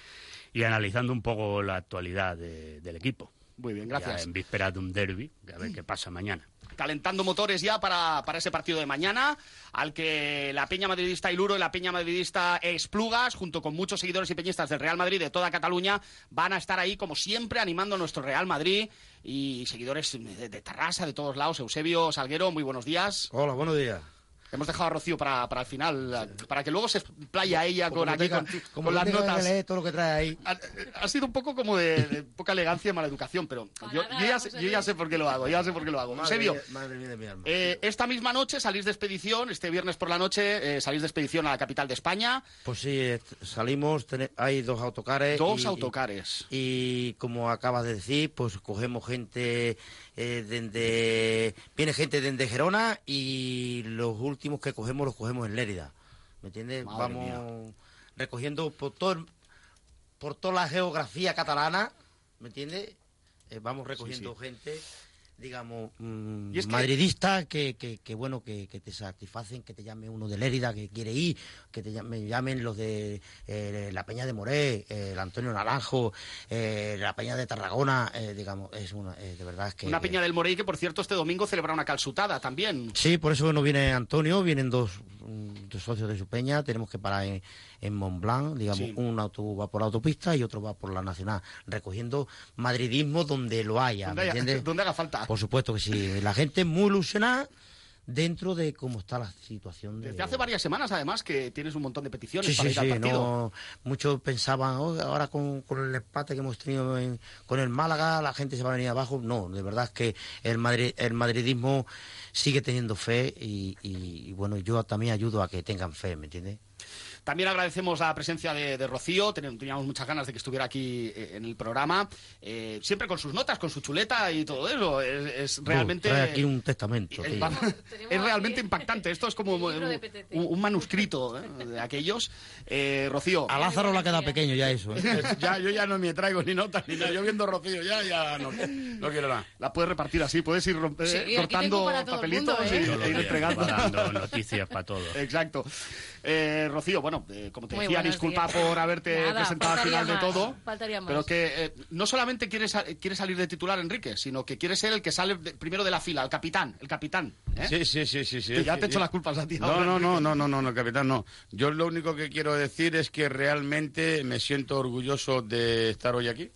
y analizando un poco la actualidad de- del equipo. Muy bien, Ya gracias. en vísperas de un derby, a ver qué pasa mañana. calentando motores ya para, para ese partido de mañana, al que la Peña Madridista Iluro y la Peña Madridista Esplugas, junto con muchos seguidores y peñistas del Real Madrid de toda Cataluña, van a estar ahí, como siempre, animando a nuestro Real Madrid y seguidores de, de Tarrasa, de todos lados. Eusebio Salguero, muy buenos días. Hola, buenos días. Hemos dejado a Rocío para, para el final, para que luego se explaya ella Como con, aquí, tenga- con, como con que las notas. leer todo lo que trae ahí. Ha, ha sido un poco como de, de poca elegancia y mala educación, pero yo, yo ya, sé- yo ya sé por qué lo hago, ya sé por qué lo hago. Madre Eusebio, mía, madre mía de mi alma. eh, esta misma noche salís de expedición, este viernes por la noche eh, salís de expedición a la capital de España. Pues sí, est- salimos, hay dos autocares. Dos y- autocares. Y, como acabas de decir, pues cogemos gente eh, desde... Viene gente desde Gerona y los últimos que cogemos los cogemos en Lérida. ¿Me entiendes? Madre Vamos recogiendo por, todo, el- por toda la geografía catalana, ¿me entiendes? Eh, vamos recogiendo gente digamos, mm, Y es que- madridistas que, que, que, bueno, que, que te satisfacen, que te llame uno de Lérida que quiere ir, que te llame- me llamen los de eh, la Peña de Moré, eh, el Antonio Naranjo, eh, la Peña de Tarragona, eh, digamos, es una, eh, de verdad es que... Una Peña del Morey que, por cierto, este domingo celebra una calzutada también. Sí, por eso no viene Antonio, vienen dos socios de su peña, tenemos que parar en, en Montblanc, digamos, Sí. un autobús va por la autopista y otro va por la nacional, recogiendo madridismo donde lo haya, Donde ¿me entiendes? *laughs* donde haga falta. Por supuesto que sí, la gente muy ilusionada dentro de cómo está la situación de... Desde hace varias semanas, además, que tienes un montón de peticiones Sí, para sí, ir al sí, partido. no, muchos pensaban, "Oh, ahora con, con el empate que hemos tenido en- con el Málaga, la gente se va a venir abajo. No, de verdad es que el, Madrid, el madridismo sigue teniendo fe y, y, y, bueno, yo también ayudo a que tengan fe, ¿me entiendes? También agradecemos la presencia de, de Rocío, Ten- teníamos muchas ganas de que estuviera aquí eh, en el programa, eh, siempre con sus notas, con su chuleta y todo eso. Es, es realmente... Trae aquí un testamento. Es, tío. va- *laughs* es realmente impactante. Esto es como un, un- un manuscrito ¿eh? de aquellos. Eh, Rocío. A Lázaro le ha quedado pequeño ya eso. ¿eh? ya, yo ya no me traigo ni notas ni nada. Yo viendo Rocío ya, ya no, no quiero nada. La puedes repartir así, puedes ir romp- Sí, eh, cortando papelitos mundo, ¿eh? y- e ir entregando. dando noticias para todos. Exacto. Eh, Rocío, bueno, eh, como te Muy decía, disculpa días. por haberte Nada, presentado al final de todo. faltaría más. Pero que eh, no solamente quiere, quiere salir de titular Enrique, sino que quiere ser el que sale de- primero de la fila, el capitán, el capitán. ¿eh? Sí, sí, sí, sí. sí. Que ya te echo las culpas a ti No, no, no, no, no, no, no, capitán, no. Yo lo único que quiero decir es que realmente me siento orgulloso de estar hoy aquí,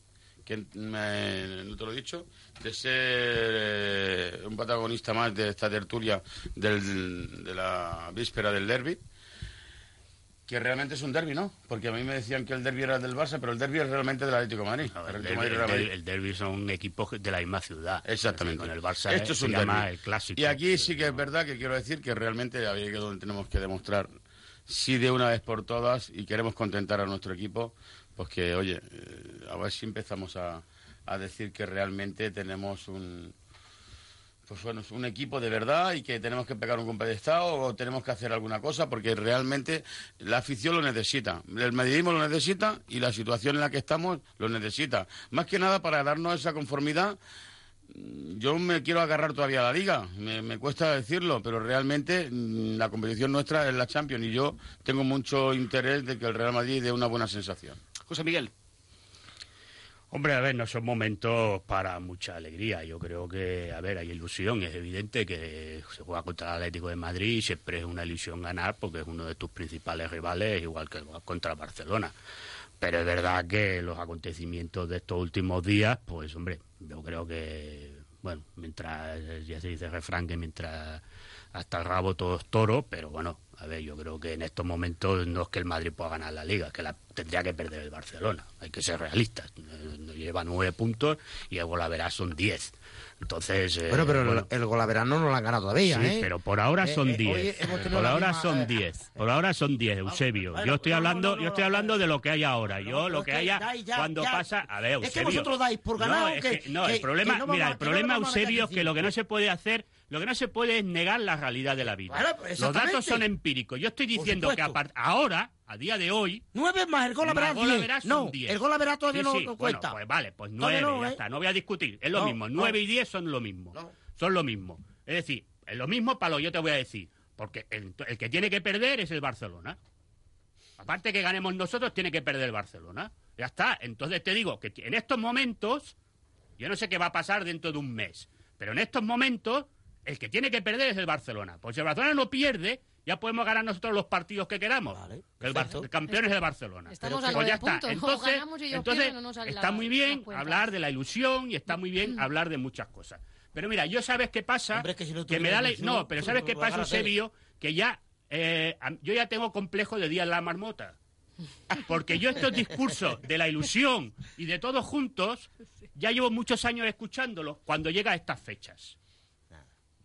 que me- no te lo he dicho, de ser eh, un protagonista más de esta tertulia del- de la víspera del derby. Que realmente es un derby, ¿no? Porque a mí me decían que el derby era del Barça, pero el derby es realmente del Atlético de Madrid. El Atlético de derbi, Madrid, el derbi- el derbi son equipos de la misma ciudad. Exactamente. Con el Barça Esto es se un llama el clásico. Y aquí sí que es verdad que quiero decir que realmente ahí es donde tenemos que demostrar, sí de una vez por todas, y queremos contentar a nuestro equipo, pues que, oye, eh, a ver si empezamos a, a decir que realmente tenemos un pues bueno, un equipo de verdad y que tenemos que pegar un golpe de estado o tenemos que hacer alguna cosa porque realmente la afición lo necesita. El madridismo lo necesita y la situación en la que estamos lo necesita. Más que nada para darnos esa conformidad. mm, Yo me quiero agarrar todavía a la liga, me, me cuesta decirlo, pero realmente mm, la competición nuestra es la Champions y yo tengo mucho interés de que el Real Madrid dé una buena sensación. José Miguel. Hombre, a ver, no son momentos para mucha alegría. Yo creo que, a ver, hay ilusión. Es evidente que se juega contra el Atlético de Madrid y siempre es una ilusión ganar porque es uno de tus principales rivales, igual que contra el Barcelona. Pero es verdad que los acontecimientos de estos últimos días, pues, hombre, yo creo que, bueno, mientras, ya se dice refrán que mientras hasta el rabo todo es toro, pero bueno, a ver, yo creo que en estos momentos no es que el Madrid pueda ganar la liga, es que la tendría que perder el Barcelona. Hay que ser realistas. Eh, Lleva nueve puntos y el Golaveras son diez. Entonces. eh, Bueno, pero el- bueno, el Golaverano no lo han ganado todavía, Sí, ¿eh? pero por ahora Eh, son eh, 10. hoy hemos tenido por ahora misma- son eh, 10. Por ahora son 10, Eusebio. Yo estoy hablando, yo estoy hablando de lo que hay ahora. Yo lo que haya ya- cuando ya- pasa, a ver, es que Eusebio. vosotros dais por ganado No, es que- que- el problema, mira, el problema Eusebio es que lo que no se puede hacer, lo que no se puede es negar la realidad de la vida. Claro, Los datos son empíricos. Yo estoy diciendo que a ahora, a día de hoy, Nueve más el Golaveras 10. son No, 10. el Golaverano todavía Sí, no sí, no bueno, cuenta. pues vale, pues Todavía nueve, no, ya ¿eh? está, no voy a discutir. Es lo No, mismo, nueve y diez son lo mismo. Son lo mismo. Es decir, es lo mismo para lo que yo te voy a decir. Porque el, el que tiene que perder es el Barcelona. Aparte que ganemos nosotros, tiene que perder el Barcelona. Ya está. Entonces te digo que en estos momentos, yo no sé qué va a pasar dentro de un mes, pero en estos momentos, el que tiene que perder es el Barcelona. Pues si el Barcelona no pierde, ya podemos ganar nosotros los partidos que queramos. Que el, el campeón es el Barcelona. Estamos Pues a nueve ya está. Entonces, y no está la- muy bien hablar de la ilusión y está muy bien hablar de muchas cosas. Pero mira, yo sabes qué pasa, Hombre, que si no que me da la... ilusión, No, pero ¿sabes qué pasa, Eusebio? Que ya... eh, yo ya tengo complejo de Día la Marmota. Porque yo estos discursos de la ilusión y de todos juntos, ya llevo muchos años escuchándolos cuando llega a estas fechas.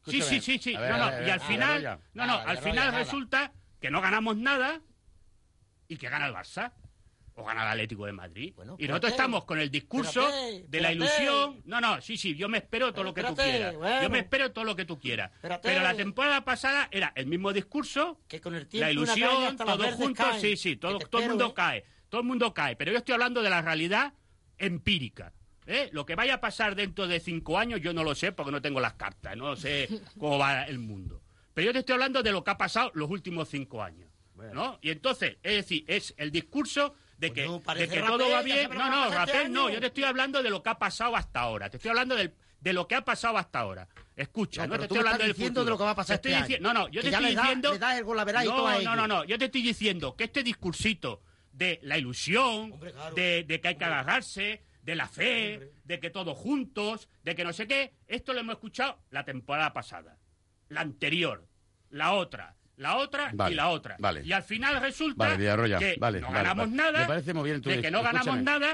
Sí, sí, sí, sí. Ver, no, no, ver, y al ver, final, no, no, al final resulta que no ganamos nada y que gana el Barça. O gana el Atlético de Madrid. y nosotros estamos con el discurso Espérate, de la ilusión. No, no, sí, sí, yo me espero todo lo que tú quieras. bueno. Yo me espero todo lo que tú quieras. Espérate. Pero la temporada pasada era el mismo discurso, Que con el tiempo la ilusión, todos juntos, caen. sí, sí, todo, todo el mundo ¿eh? cae. Todo el mundo cae. Pero yo estoy hablando de la realidad empírica. ¿Eh? Lo que vaya a pasar dentro de cinco años, yo no lo sé porque no tengo las cartas, no sé *laughs* cómo va el mundo. Pero yo te estoy hablando de lo que ha pasado los últimos cinco años. ¿no? Y entonces, es decir, es el discurso de que, de parece que Rapel, todo va bien. No, no, pasar este Rapel no, yo te estoy hablando de lo que ha pasado hasta ahora. Te estoy hablando del- de lo que ha pasado hasta ahora. Escucha, No, no, te estoy hablando del diciendo futuro. de lo que va a pasar Te estoy este año. No, no, yo Que te estoy da- diciendo... no, no, no, no, yo te estoy diciendo que este discursito de la ilusión, de, de que hay que agarrarse, de la fe, de que todos juntos, de que no sé qué, esto lo hemos escuchado la temporada pasada, la anterior, la otra, la otra Vale, y la otra. vale. Y al final resulta Vale, que vale, no ganamos nada, Me parece muy bien tu de que no ganamos nada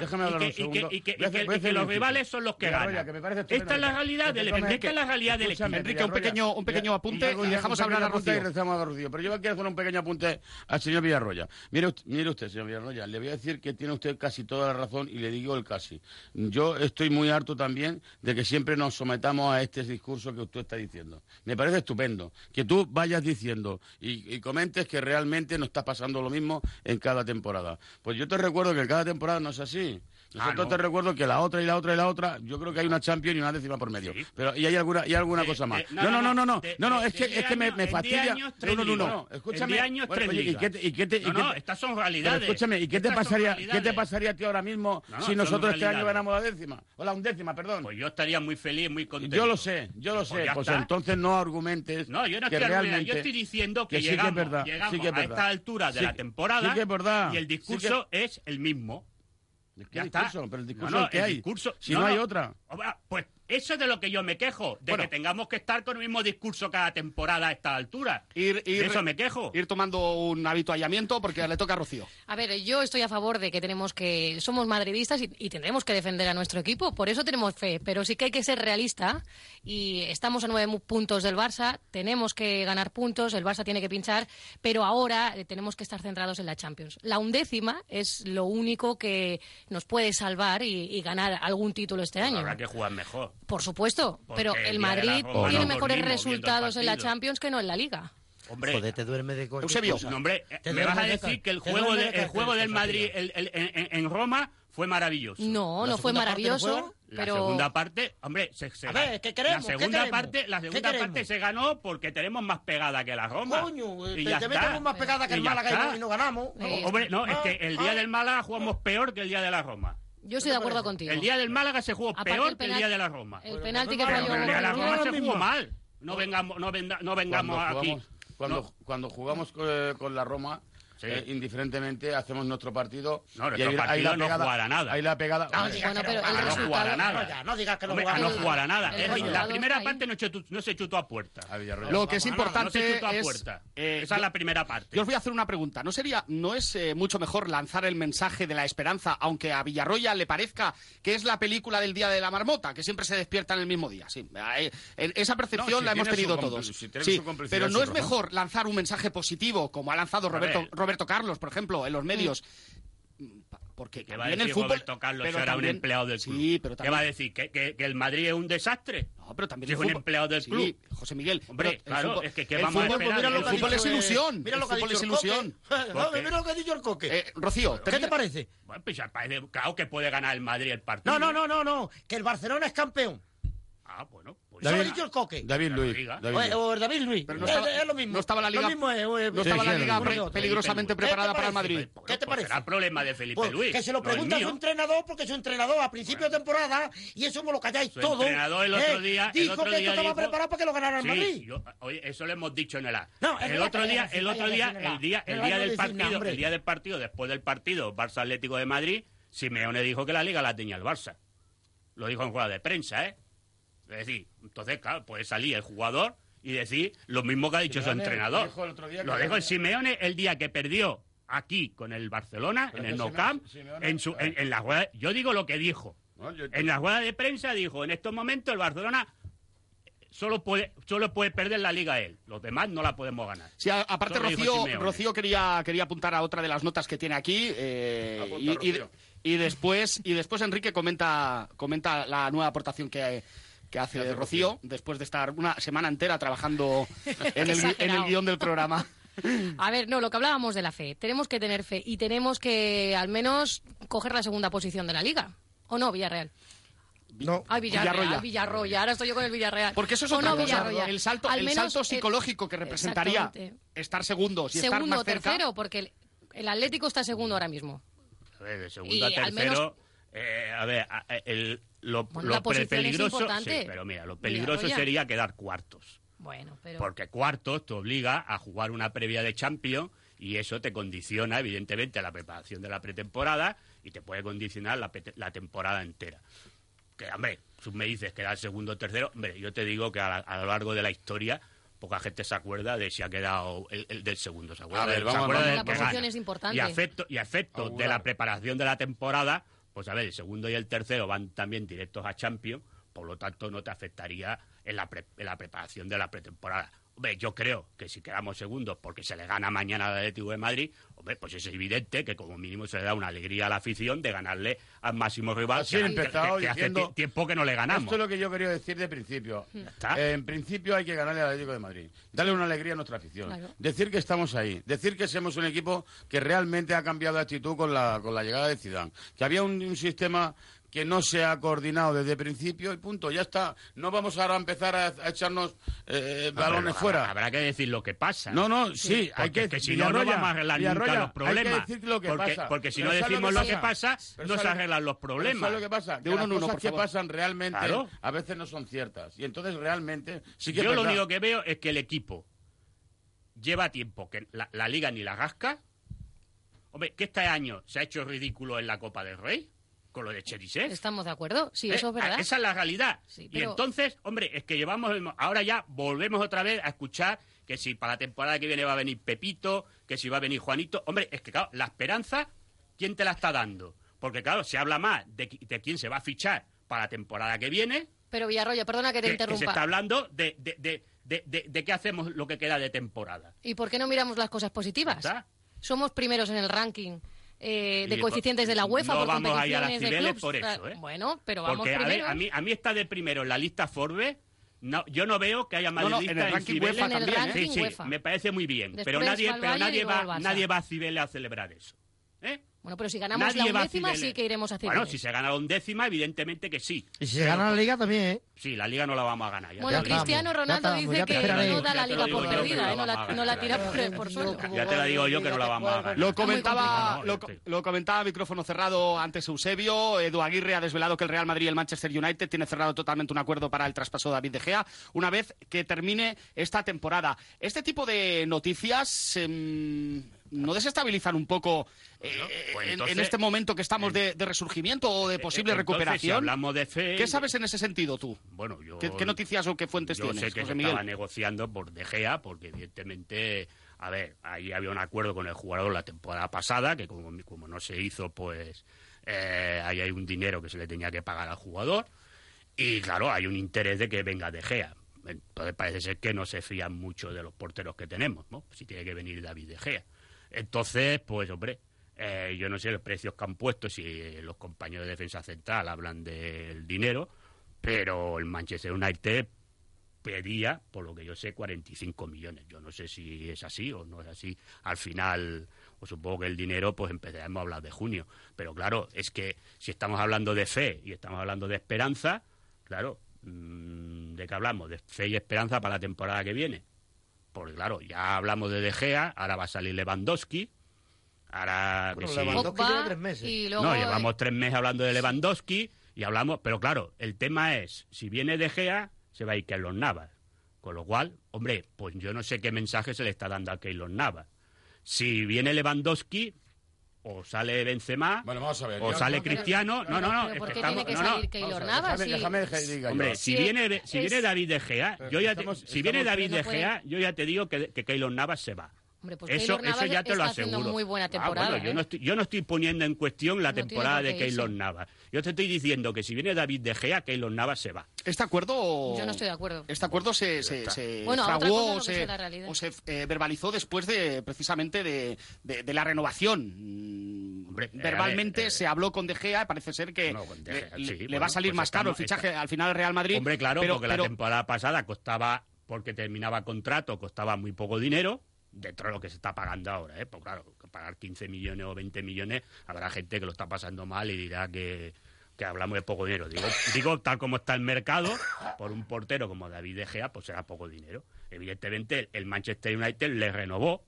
y que, los rivales son los que Villarroya, ganan. que Esta es la realidad del esta es la realidad del equipo. Enrique, un pequeño- un pequeño apunte y dejamos hablar a Rocío. Pero yo quiero hacer un pequeño apunte al señor Villarroya. Mire, usted- mire usted, señor Villarroya, le voy a decir que tiene usted casi toda la razón y le digo el casi. Yo estoy muy harto también de que siempre nos sometamos a este discurso que usted está diciendo. Me parece estupendo que tú vayas diciendo y, y comentes que realmente nos está pasando lo mismo en cada temporada. Pues yo te recuerdo que en cada temporada no es así. Nosotros no. te recuerdo que la otra y la otra y la otra, yo creo que hay una Champions y una décima por medio. Pero y hay alguna y alguna cosa más. de- no, no, no, no, no, de- no, no, de- es que de es que me, me fastidia. años, no, no, no, no, escúchame. años, Bueno, oye, ¿y ligas. qué te- y qué te- y No, qué no, estas son Pero realidades. escúchame, ¿y qué te Estas pasaría, qué te pasaría a ti ahora mismo No, no, si nosotros este año ganamos la décima? O la undécima, perdón. Pues yo estaría muy feliz, muy contento. Yo lo sé, yo lo Pues sé. Pues entonces no argumentes No, yo no estoy realmente... yo estoy diciendo que, sí llegamos, sí a esta altura de Sí la temporada sí y el sí discurso es el mismo. ¿Qué Ya discurso? está. Pero el discurso No, no, es que el hay. discurso- si no, hay otra. Pues eso es de lo que yo me quejo, de Bueno. que tengamos que estar con el mismo discurso cada temporada a esta altura. Ir, ir- de eso me quejo. Ir tomando un habituallamiento porque le toca a Rocío. A ver, yo estoy a favor de que tenemos que somos madridistas y, y tendremos que defender a nuestro equipo, por eso tenemos fe, pero sí que hay que ser realista y estamos a nueve puntos del Barça, tenemos que ganar puntos, el Barça tiene que pinchar, pero ahora eh, tenemos que estar centrados en la Champions. La undécima es lo único que nos puede salvar y, y ganar algún título este año. Habrá que jugar mejor. Por supuesto, pero el Madrid tiene mejores resultados en la Champions que no en la Liga. Hombre, te duerme de Eusebio, no, hombre, te me vas a decir que el juego, de, el juego del Madrid en, Roma fue maravilloso. No, no fue maravilloso. La segunda parte, hombre, se, se ¿qué queremos? La segunda parte, la segunda parte se ganó porque tenemos más pegada que la Roma. Coño, y te, ya tenemos más pegada que el Málaga y no, y no ganamos. Eh, hombre, no, es ah, que el día ah. del Málaga jugamos peor que el día de la Roma. Yo estoy de acuerdo contigo. El día del Málaga se jugó peor que el día de la Roma. El penalti que falló. El día de la Roma se jugó mal. No vengamos, no vengamos cuando jugamos, aquí. Cuando, cuando jugamos eh, con la Roma eh, indiferentemente hacemos nuestro partido. No, nuestro ahí, partido jugará nada. Ahí la pegada. No, no, pero no jugará nada. No digas que nada. La primera parte no, chutó, no, se chutó a puerta. A Lo que es importante es, eh, Esa es la primera parte. Yo os voy a hacer una pregunta. ¿No sería, no es eh, mucho mejor lanzar el mensaje de la esperanza, aunque a Villarroya le parezca que es la película del día de la marmota, que siempre se despierta en el mismo día? Sí. Esa percepción la hemos tenido todos. pero no es mejor lanzar un mensaje positivo como ha lanzado Roberto Roberto Carlos, por ejemplo, en los mm. medios. Porque ¿Qué va a decir el fútbol, Roberto Carlos pero era también, un empleado del club? Sí, pero también, ¿Qué va a decir? ¿Que, que, que el Madrid es un desastre? No, pero también. Si es un empleado del club. Sí, José Miguel. Hombre, claro, fútbol, es que ¿qué vamos fútbol, a esperar? Pues mira lo el fútbol es ilusión. Mira lo que ha dicho es ilusión. *laughs* Mira lo que ha dicho el Coque. Eh, Rocío, ¿qué te parece? Bueno, pues parece, claro que puede ganar el Madrid el partido. No, no, no, no, no. Que el Barcelona es campeón. Ah, bueno. David, Solo dicho el coque. David Luis. David Luis. O, o, David Luis. Pero no estaba, es, es, lo mismo. No estaba la liga, lo mismo es, no eh, estaba sí, la liga pre, peligrosamente preparada para el Madrid. ¿Qué te pues parece? Será el problema de Felipe pues, Luis. Que se lo pregunta a su entrenador, porque su entrenador a principio de temporada, y eso me lo calláis su todo. entrenador el otro ¿eh? día. Dijo el otro que día esto estaba preparado para que lo ganara el sí, Madrid. Yo, oye, eso lo hemos dicho en el A. No, el, otro día, el otro día, el día, el día del partido, el día del partido, después del partido, Barça Atlético de Madrid, Simeone dijo que la liga la tenía el Barça. Lo dijo en rueda de prensa, ¿eh? Es decir, entonces, claro, puede salir el jugador y decir lo mismo que ha dicho su entrenador. Dijo el día lo dijo el Simeone el día que perdió aquí con el Barcelona, en el No Camp, en, su, en, en la jugada, yo digo lo que dijo. En la jugada de prensa dijo, en estos momentos el Barcelona solo puede, solo puede perder la liga él. Los demás no la podemos ganar. Sí, aparte, Rocío, Rocío, quería, quería apuntar a otra de las notas que tiene aquí. Eh, y, y, después, y después Enrique comenta, comenta la nueva aportación que, que hace, hace Rocío, Rocío, después de estar una semana entera trabajando *laughs* en, el, en el guion del programa. A ver, no, lo que hablábamos de la fe. Tenemos que tener fe y tenemos que al menos coger la segunda posición de la liga. ¿O no, Villarreal? No. Ay, Villarreal, Villarroya. Villarroya. Ahora estoy yo con el Villarreal. Porque eso es otra no, cosa. El salto, Al menos, el salto psicológico que representaría estar segundos y segundo, estar más cerca. tercero, porque el, el, Atlético está segundo ahora mismo. A ver, de segundo y a tercero... Menos... eh, a ver, el, lo, lo peligroso, pero mira, lo peligroso sería quedar cuartos. Bueno, pero... Porque cuartos te obliga a jugar una previa de Champions y eso te condiciona, evidentemente, a la preparación de la pretemporada y te puede condicionar la, la temporada entera. Que, hombre, tú me dices que era el segundo o tercero, hombre, yo te digo que a, la, a lo largo de la historia poca gente se acuerda de si ha quedado el, el del segundo. Se acuerda, la posición es importante. Y afecto, y afecto de la preparación de la temporada pues a ver, el segundo y el tercero van también directos a Champions, por lo tanto no te afectaría en la, pre en la preparación de la pretemporada. Hombre, yo creo que si quedamos segundos porque se le gana mañana al Atlético de Madrid, hombre, pues es evidente que como mínimo se le da una alegría a la afición de ganarle al máximo rival Así que, empezado que, hace tiempo que no le ganamos. Esto es lo que yo quería decir de principio. Eh, en principio hay que ganarle al Atlético de Madrid, darle una alegría a nuestra afición, decir que estamos ahí, decir que somos un equipo que realmente ha cambiado de actitud con la, con la llegada de Zidane, que había un sistema que no se ha coordinado desde el principio y punto, ya está. No vamos ahora a empezar a, echarnos eh, balones fuera. Habrá que decir lo que pasa. No, no, sí, porque hay que si no, no vamos a arreglar nunca los problemas. Hay porque. Porque si no decimos lo que pasa, no se arreglan los problemas. Lo que pasa? De uno las uno, que pasan realmente a veces no son ciertas. Y entonces realmente sí que Yo lo único que veo es que el equipo lleva tiempo que la, liga ni la rasca. Hombre, que este año se ha hecho ridículo en la Copa del Rey con lo de Cherisev. Estamos de acuerdo, sí, eso es eh, verdad. Esa es la realidad. Y entonces, hombre, es que llevamos. Ahora ya volvemos otra vez a escuchar que si para la temporada que viene va a venir Pepito, que si va a venir Juanito. Hombre, es que claro, la esperanza, ¿quién te la está dando? Porque claro, se habla más de, quién se va a fichar para la temporada que viene. Pero Villarroya, perdona que te interrumpa. Que se está hablando de, de, de, qué hacemos lo que queda de temporada. ¿Y por qué no miramos las cosas positivas? ¿Está? Somos primeros en el ranking eh, de coeficientes de la UEFA no por vamos a ir a las Cibeles por eso, ¿eh? Bueno, pero vamos Porque a, ver, primero. a, mí, a mí está de primero en la lista Forbes. No, yo no veo que haya No, no, madridistas en el ranking. UEFA En el también, ¿eh? ranking Sí, sí, UEFA. me parece muy bien. Después pero nadie, pero nadie va, nadie va a Cibeles a celebrar eso. ¿eh? Bueno, pero si ganamos Nadie la undécima, sí que iremos a Cibeles. Bueno, si se gana la undécima, evidentemente que sí. Y si se gana la liga también, ¿eh? Sí, la liga no la vamos a ganar. ya Bueno. Cristiano Ronaldo estamos, dice te que esperaré. no da la liga por perdida, no ¿eh? no, la no la tira por, por suelo. Ya te la digo yo que no la vamos a ganar. Lo comentaba, Muy lo, lo comentaba micrófono cerrado antes Eusebio. Edu Aguirre ha desvelado que el Real Madrid y el Manchester United tienen cerrado totalmente un acuerdo para el traspaso de David De Gea una vez que termine esta temporada. Este tipo de noticias em, no desestabilizan un poco eh, pues en- en, entonces- este momento que estamos de, de resurgimiento o de posible Entonces, recuperación. si hablamos de fe... ¿Qué sabes en ese sentido tú? Bueno, yo... ¿Qué, qué noticias o qué fuentes Yo tienes, sé que José se Miguel? estaba negociando por De Gea, porque evidentemente, a ver, ahí había un acuerdo con el jugador la temporada pasada, que como, como no se hizo, pues eh, ahí hay un dinero que se le tenía que pagar al jugador, y claro, hay un interés de que venga De Gea. Entonces parece ser que no se fían mucho de los porteros que tenemos, ¿no? Si tiene que venir David De Gea. Entonces, pues hombre, eh, yo no sé los precios que han puesto, si los compañeros de defensa central hablan del dinero, pero el Manchester United pedía, por lo que yo sé, 45 millones. Yo no sé si es así o no es así. Al final, pues supongo que el dinero, pues empezaremos a hablar de junio. Pero claro, es que si estamos hablando de fe y estamos hablando de esperanza, claro, mm, ¿de qué hablamos? ¿De fe y esperanza para la temporada que viene? Porque claro, ya hablamos de De Gea, ahora va a salir Lewandowski, ahora que Bueno, sí. Lewandowski lleva tres meses. luego- No, llevamos tres meses hablando de Lewandowski y hablamos, pero claro, el tema es, si viene De Gea, se va a ir Keylor Navas. Con lo cual, hombre, pues yo no sé qué mensaje se le está dando a Keylor Navas. Si viene Lewandowski, o sale Benzema, Bueno, vamos a ver. o sale Cristiano, no, no, no. ¿Pero es por que qué estamos- tiene que no, no. Keylor Navas? déjame- déjame. Hombre, Sí, si viene, si es- viene David De Gea, Pero yo ya estamos- te- si viene David no De puede- Gea, yo ya te digo que, que Keylor Navas se va. Hombre, pues eso, Keylor eso ya te lo está aseguro. muy buena Ah, yo, ¿eh? no estoy, yo no estoy poniendo en cuestión la No temporada por de Keylor irse. Navas. Yo te estoy diciendo que si viene David De Gea, Keylor Navas se va. ¿Este acuerdo? Yo no estoy de acuerdo. Este acuerdo se, se, se Bueno, fraguó o se, sea la realidad. o se, eh, verbalizó después de precisamente de, de- de la renovación. Mm, Hombre, eh, Verbalmente eh, se habló con De Gea, parece ser que No, le, Gea, le- sí, le bueno, va a salir pues más caro el fichaje al final al Real Madrid. Hombre, claro, pero, porque pero- la temporada pasada costaba, porque terminaba contrato, costaba muy poco dinero, dentro de lo que se está pagando ahora, ¿eh? Pues claro, pagar 15 millones o 20 millones, habrá gente que lo está pasando mal y dirá que, que hablamos de poco dinero. Digo, *laughs* digo, tal como está el mercado, por un portero como David De Gea, pues será poco dinero. Evidentemente, el Manchester United le renovó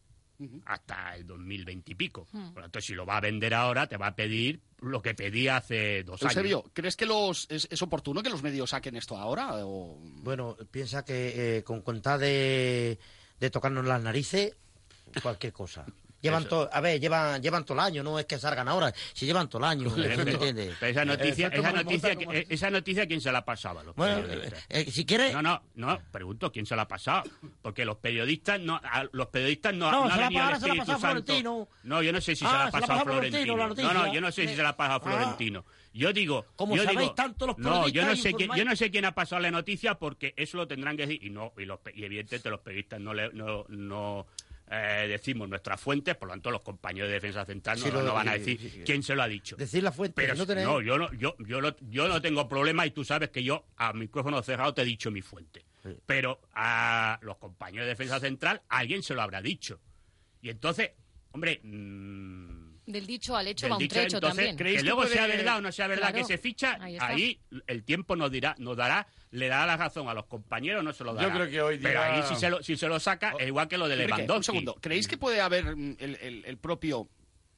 hasta el 2020 y pico. Hmm. Por lo tanto, si lo va a vender ahora, te va a pedir lo que pedía hace dos años. Eusebio, ¿crees que los, es, es oportuno que los medios saquen esto ahora? O... Bueno, piensa que eh, con contar de, de tocarnos las narices, cualquier cosa. Llevan todo, a ver, llevan, llevan todo el año, no es que salgan ahora, si llevan todo el año, ¿sí *laughs* me entiendes? Pero esa noticia, Eh, esa como- noticia, como- eh, esa noticia, ¿quién se la ha pasado a los Bueno, periodistas? eh, eh, si quieres- No, no, no, pregunto, ¿quién se la ha pasado? Porque los periodistas no, a los periodistas no, No, no se ha la- se la ha Espíritu pasado a Santo. Florentino. No, yo no sé si Ah, se la ha pasado a pasado a Florentino, No, no, yo no sé si se la ha pasado a Ah. Florentino. Yo digo, Como yo sabéis digo, tanto los no, yo no periodistas sé quién, yo no sé quién ha pasado la noticia porque eso lo tendrán que decir y no y, los, pe- y evidentemente los periodistas no le, no, no eh, decimos nuestras fuentes, por lo tanto los compañeros de defensa central no, Sí, lo- no van a decir sí, sí. quién se lo ha dicho. Decir la fuente, Pero no si- tenéis... no, yo no, yo, yo, lo- yo no tengo problema y tú sabes que yo a micrófono cerrado te he dicho mi fuente. Pero a los compañeros de defensa central alguien se lo habrá dicho. Y entonces, hombre, mm, Del dicho al hecho del va un dicho, trecho entonces, también. que luego sea verdad o no sea verdad Claro. que se ficha, Ahí ahí el tiempo nos dirá, nos dará, le dará la razón a los compañeros, no se lo dará. Yo creo que hoy Pero día- ahí si se lo, si se lo saca, es igual que lo de Enrique, Lewandowski. un segundo. ¿Creéis que puede haber mm, el, el- el propio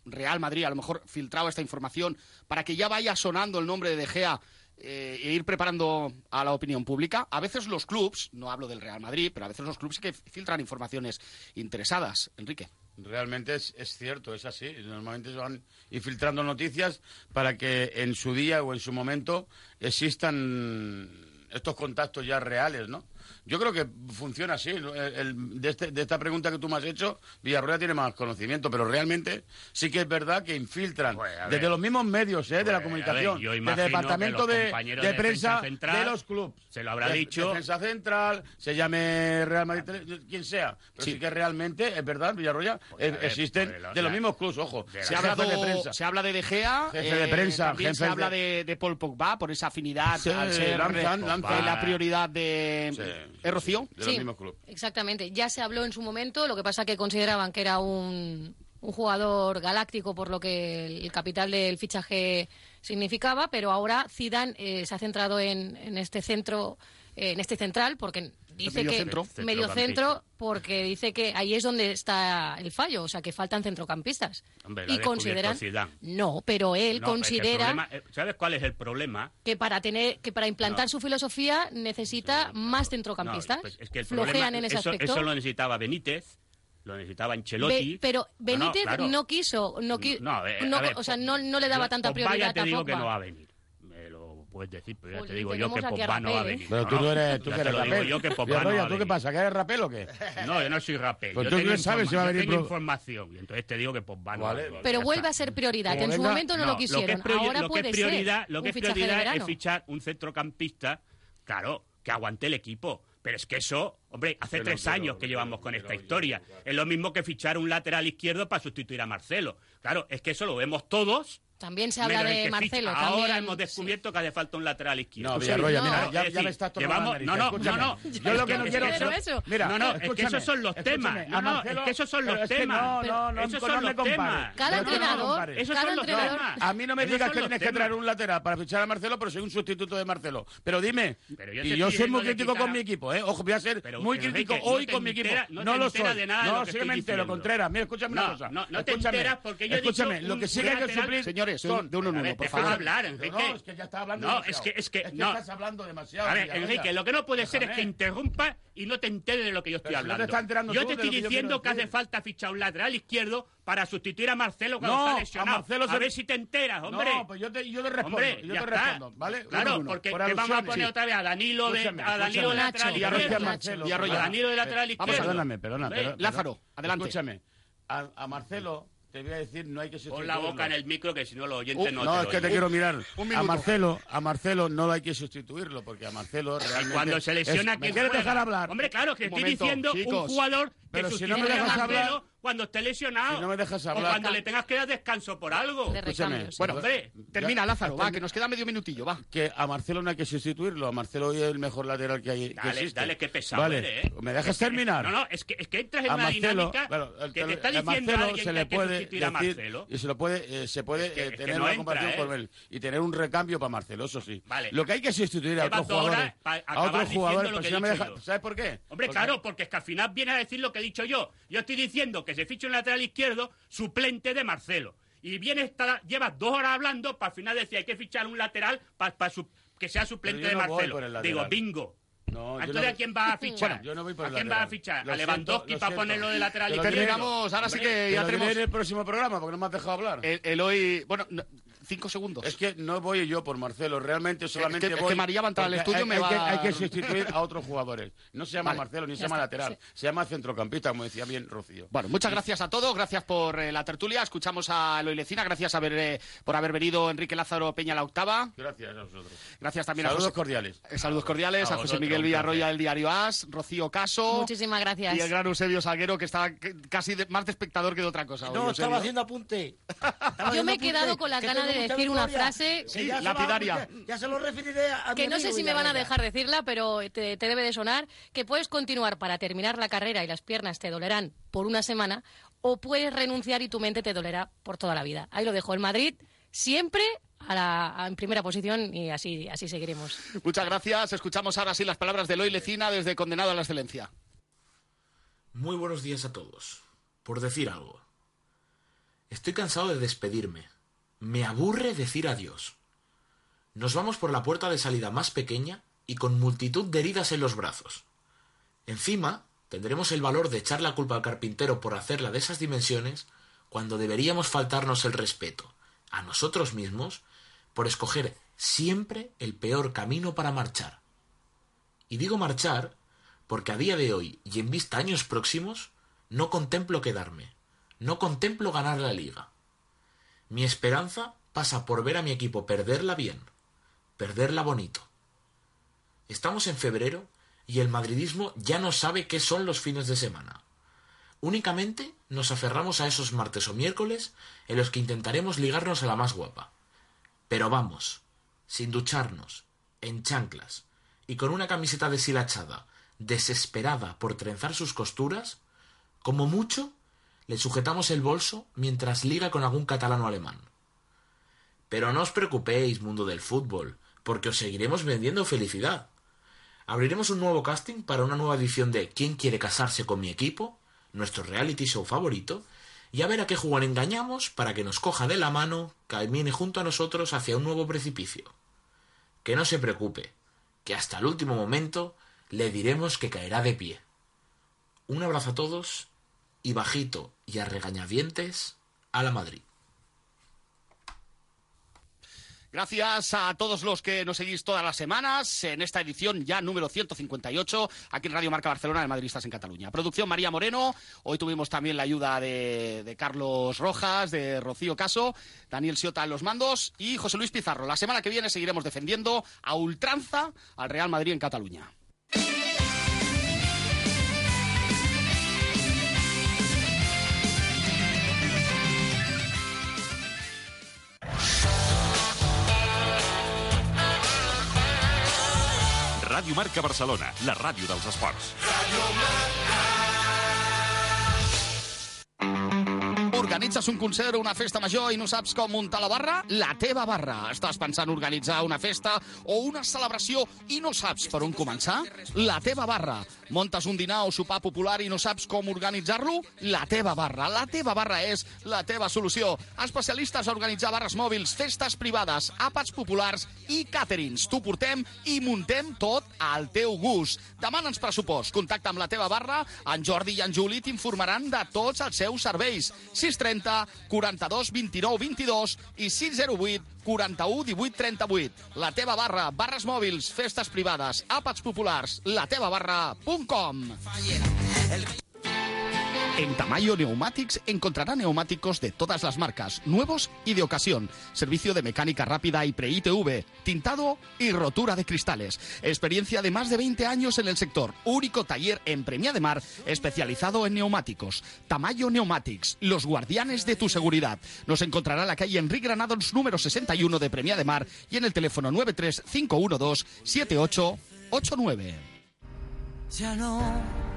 Real Madrid a lo mejor filtrado esta información para que ya vaya sonando el nombre de De Gea eh, e ir preparando a la opinión pública? A veces los clubs, no hablo del Real Madrid, pero a veces los clubs sí que filtran informaciones interesadas. Enrique. Realmente es, es cierto, es así. Normalmente se van infiltrando noticias para que en su día o en su momento existan estos contactos ya reales, ¿no? Yo creo que funciona así. El, de, este, de, esta pregunta que tú me has hecho, Villarroya tiene más conocimiento, pero realmente sí que es verdad que infiltran pues, desde los mismos medios eh, de la pues, comunicación, ver, desde el departamento de, prensa de los clubes. Se lo habrá dicho. Defensa central, se llame Real Madrid, ah. quien sea. Pero sí, que realmente es verdad, Villarroya, pues, eh, existen de los mismos clubes, ojo. Se, habla de prensa. se habla de De Gea, jefe de eh, prensa, también se habla de, Paul Pogba por esa afinidad sí, lanzan. la prioridad de, de los mismos clubes. Exactamente. Ya se habló en su momento, lo que pasa que consideraban que era un, un jugador galáctico por lo que el capital del fichaje significaba, pero ahora Zidane eh, se ha centrado en, este centro, eh, en este central, porque dice medio que centro. medio centro porque dice que ahí es donde está el fallo, o sea que faltan centrocampistas. Hombre, y consideran no, pero él no, considera problema, eh, ¿Sabes cuál es el problema? Que para tener que para implantar no. su filosofía necesita no, más centrocampistas. Pues es que el Flojean problema, en ese eso, aspecto. Eso lo necesitaba Benítez lo necesitaba Ancelotti. Be pero Benítez no, no, claro. no quiso, no, qui no, no o sea, no, le daba tanta prioridad. Vaya te digo que no va a venir puedes decir, pero ya pues te digo yo que Popá no va a venir. ¿eh? Pero tú no eres, tú que ¿Tú qué pasa? ¿Que eres rapero o qué? No, yo no soy rapel Pues tú no sabes si va a venir. Yo tengo información y entonces te digo que Popá no va a venir. Pero vuelve a ser prioridad, que en su momento no lo quisieron. Ahora puede ser. Lo que es prioridad es fichar un centrocampista, claro, que aguante el equipo. Pero es que eso, hombre, hace tres años que llevamos con esta historia. Es lo mismo que fichar un lateral izquierdo para sustituir a Marcelo. Claro, es que eso lo vemos todos también se habla de Marcelo. Ficha. Ahora también, hemos descubierto sí. que hace falta un lateral izquierdo. No, Villarroya, no. mira, ya, ya, me estás tomando No, no, no, no. Yo lo que no quiero... Eso, eso. Mira, no, no, es que esos son los temas. No, no, es que esos son los temas. No, no, no, esos son los temas. Cada entrenador... Esos son los temas. A mí no me digas que tienes que traer un lateral para fichar a Marcelo, pero soy un sustituto de Marcelo. Pero dime, y yo soy muy crítico con mi equipo, ¿eh? Ojo, voy a ser muy crítico hoy con mi equipo. No lo soy. No, sí me entero, Contreras. Mira, escúchame una cosa. No, no te enteras porque yo Escúchame, lo que sí hay que suplir señores, son de uno en uno, por favor. hablar, Enrique. No, es que ya está hablando No, demasiado. es que, es que, es que no. estás hablando demasiado. A ver, mira, Enrique, mira. lo que no puede Déjame. ser es que interrumpa y no te entere de lo que yo estoy Pero hablando. Si no te yo te estoy diciendo que, que hace falta fichar un lateral izquierdo para sustituir a Marcelo cuando no, está lesionado. A, Marcelo se... a ver si te enteras, hombre. No, pues yo te, yo te respondo. Hombre, yo te está. respondo, ¿vale? Claro, uno, porque por te vamos a poner sí. otra vez a Danilo de, a Danilo de lateral izquierdo. Y a Danilo de lateral izquierdo. Vamos, perdóname, perdóname. Lázaro, adelante. Escúchame. a Marcelo te voy a decir, no hay que sustituirlo. Pon la boca en el micro que si no los oyentes uh, no. No, te es lo que oyen. te quiero mirar. Un a Marcelo, a Marcelo no hay que sustituirlo porque a Marcelo realmente cuando se lesiona es, ¿me quieres dejar hablar? Hombre, claro, que estoy diciendo Chicos, un jugador que pero si no me dejas a Marcelo, hablar, cuando esté lesionado. O cuando le tengas que dar descanso por algo. Escúchame. Termina, Lázaro, va, que nos queda medio minutillo, va. Que a Marcelo no hay que sustituirlo. A Marcelo hoy es el mejor lateral que hay. Dale, que dale, qué pesado vale. eres, ¿eh? ¿Me dejas terminar? No, no, es que, es que entras en a una dinámica que te está diciendo a alguien se le puede sustituir a Marcelo. Y se lo puede, eh, se puede eh, tener no una comparación ¿eh? con él y tener un recambio para Marcelo, eso sí. Vale. Lo que hay que sustituir a otros jugadores. A otros jugadores, ¿sabes por qué? Hombre, claro, porque es que al final viene a decir lo que he dicho yo. Yo estoy diciendo que se Ficha un lateral izquierdo suplente de Marcelo. Y viene, estar, llevas dos horas hablando para al final decir hay que fichar un lateral para que sea suplente de Marcelo. Digo, bingo. No, Entonces, ¿a quién va a *laughs* fichar? ¿A quién va a fichar? ¿A Lewandowski para ponerlo de lateral izquierdo? Terminamos, ahora sí que ya tenemos... en el próximo programa, porque no me has dejado hablar. El hoy... Bueno, cinco segundos. Es que no voy yo por Marcelo, realmente solamente voy... Es que María va a entrar al estudio hay, me va... que, hay que sustituir a otros jugadores. No se llama Marcelo, ni se llama lateral, se llama centrocampista, como decía bien Rocío. Bueno, muchas gracias a todos, gracias por eh, la tertulia, escuchamos a Eloy Lecina, gracias a ver, eh, por haber venido Enrique Lázaro Peña la octava. Gracias a vosotros. Gracias también eh, saludos a Saludos cordiales. Saludos cordiales a, José Miguel Villarroya del Diario As, Rocío Caso. Muchísimas gracias. Y el gran Eusebio Salguero, que está casi de, más de espectador que de otra cosa. No, estaba haciendo apunte. *laughs* yo me he quedado con la gana de decir una frase sí, ya lapidaria. Que no sé si me van a dejar decirla, pero te, debe de sonar que puedes continuar para terminar la carrera y las piernas te dolerán por una semana o puedes renunciar y tu mente te dolerá por toda la vida. Ahí lo dejo. El Madrid siempre en primera posición y así, así seguiremos. Muchas gracias. Escuchamos ahora sí las palabras de Eloy Lecina desde Condenado a la Excelencia. Muy buenos días a todos. Por decir algo. Estoy cansado de despedirme, me aburre decir adiós. Nos vamos por la puerta de salida más pequeña y con multitud de heridas en los brazos. Encima, tendremos el valor de echar la culpa al carpintero por hacerla de esas dimensiones cuando deberíamos faltarnos el respeto a nosotros mismos por escoger siempre el peor camino para marchar. Y digo marchar porque a día de hoy y en vista años próximos, no contemplo quedarme, no contemplo ganar la liga. Mi esperanza pasa por ver a mi equipo perderla bien, perderla bonito. Estamos en febrero y el madridismo ya no sabe qué son los fines de semana. Únicamente nos aferramos a esos martes o miércoles en los que intentaremos ligarnos a la más guapa. Pero vamos, sin ducharnos, en chanclas y con una camiseta deshilachada, desesperada por trenzar sus costuras, como mucho le sujetamos el bolso mientras liga con algún catalano alemán. Pero no os preocupéis, mundo del fútbol, porque os seguiremos vendiendo felicidad. Abriremos un nuevo casting para una nueva edición de ¿Quién quiere casarse con mi equipo? nuestro reality show favorito, y a ver a qué jugador engañamos para que nos coja de la mano, camine junto a nosotros hacia un nuevo precipicio. Que no se preocupe, que hasta el último momento le diremos que caerá de pie. Un abrazo a todos y bajito y a regañadientes a la Madrid. Gracias a todos los que nos seguís todas las semanas en esta edición ya número 158 aquí en Radio Marca Barcelona de Madridistas en Cataluña. Producción María Moreno, hoy tuvimos también la ayuda de, de Carlos Rojas, de Rocío Caso, Daniel Siota en los mandos y José Luis Pizarro. La semana que viene seguiremos defendiendo a ultranza al Real Madrid en Cataluña. Ràdio Marca Barcelona, la ràdio dels esports. Organitzes un concert o una festa major i no saps com muntar la barra? La teva barra. Estàs pensant organitzar una festa o una celebració i no saps per on començar? La teva barra. Montes un dinar o sopar popular i no saps com organitzar-lo? La teva barra. La teva barra és la teva solució. Especialistes a organitzar barres mòbils, festes privades, àpats populars i càterings. T'ho portem i muntem tot al teu gust. Demana'ns pressupost. Contacta amb la teva barra. En Jordi i en Juli t'informaran de tots els seus serveis. 630 42 29 22 i 608 41 18 38. La teva barra, barres mòbils, festes privades, àpats populars, latevabarra.com. En Tamayo Neumátics encontrará neumáticos de todas las marcas, nuevos y de ocasión. Servicio de mecánica rápida y pre-ITV, tintado y rotura de cristales. Experiencia de más de 20 años en el sector. Único taller en Premia de Mar especializado en neumáticos. Tamayo Neumatics, los guardianes de tu seguridad. Nos encontrará en la calle Enrique Granados número 61 de Premia de Mar y en el teléfono 93512-7889. Ya no.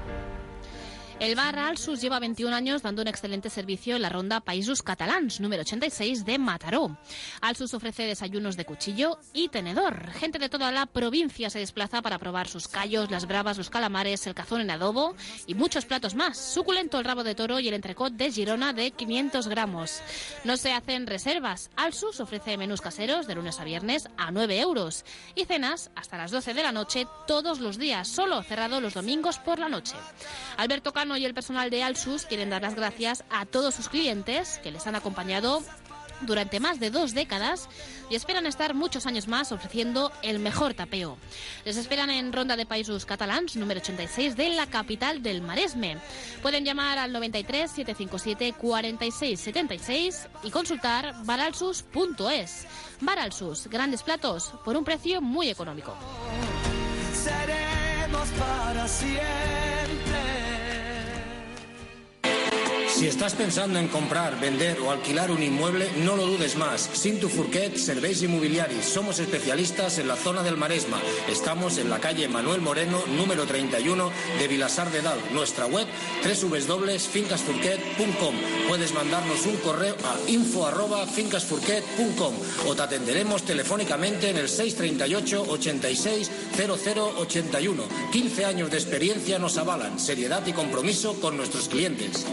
El bar Alsus lleva 21 años dando un excelente servicio en la ronda Països Catalans, número 86 de Mataró. Alsus ofrece desayunos de cuchillo y tenedor. Gente de toda la provincia se desplaza para probar sus callos, las bravas, los calamares, el cazón en adobo y muchos platos más. Suculento el rabo de toro y el entrecot de Girona de 500 gramos. No se hacen reservas. Alsus ofrece menús caseros de lunes a viernes a 9 euros y cenas hasta las 12 de la noche todos los días, solo cerrado los domingos por la noche. Alberto y el personal de Alsus quieren dar las gracias a todos sus clientes que les han acompañado durante más de dos décadas y esperan estar muchos años más ofreciendo el mejor tapeo. Les esperan en Ronda de Països Catalans, número 86 de la capital del Maresme. Pueden llamar al 93 757 46 76 y consultar baralsus.es. Baralsus, grandes platos por un precio muy económico. Seremos para siempre. Si estás pensando en comprar, vender o alquilar un inmueble, no lo dudes más. Cinto Furquet, Serveis Inmobiliaris. Somos especialistas en la zona del Maresma. Estamos en la calle Manuel Moreno, número 31 de Vilasar de Dal. Nuestra web, www.fincasfurquet.com. Puedes mandarnos un correo a info.fincasfurquet.com o te atenderemos telefónicamente en el 638 86 0081. 15 años de experiencia nos avalan. Seriedad y compromiso con nuestros clientes.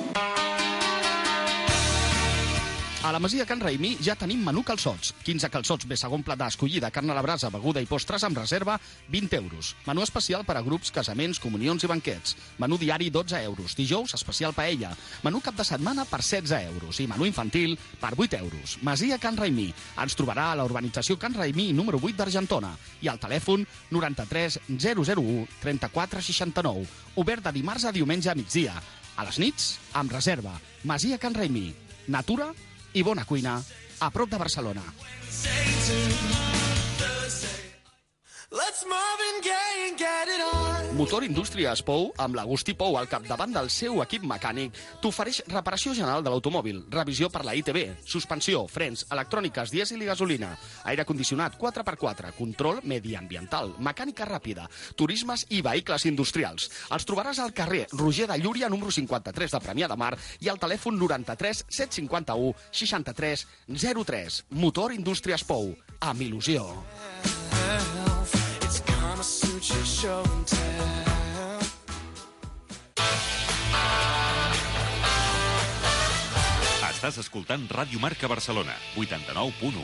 A la Masia Can Raimí ja tenim menú calçots. 15 calçots bé segon plat escollida, carn a la brasa, beguda i postres amb reserva, 20 euros. Menú especial per a grups, casaments, comunions i banquets. Menú diari, 12 euros. Dijous, especial paella. Menú cap de setmana per 16 euros. I menú infantil per 8 euros. Masia Can Raimí. Ens trobarà a la urbanització Can Raimí, número 8 d'Argentona. I al telèfon 93 001 34 69. Obert de dimarts a diumenge a migdia. A les nits, amb reserva. Masia Can Raimí. Natura i bona cuina a prop de Barcelona. Let's Marvin Gaye and get it on. Motor Indústries Pou, amb l'Agustí Pou al capdavant del seu equip mecànic, t'ofereix reparació general de l'automòbil, revisió per la ITB, suspensió, frens, electròniques, dièsel i gasolina, aire condicionat 4x4, control mediambiental, mecànica ràpida, turismes i vehicles industrials. Els trobaràs al carrer Roger de Llúria, número 53 de Premià de Mar i al telèfon 93 751 63 03. Motor Indústries Pou, amb il·lusió. It's Show. Estàs escoltant Ràdio Marca Barcelona, 89.1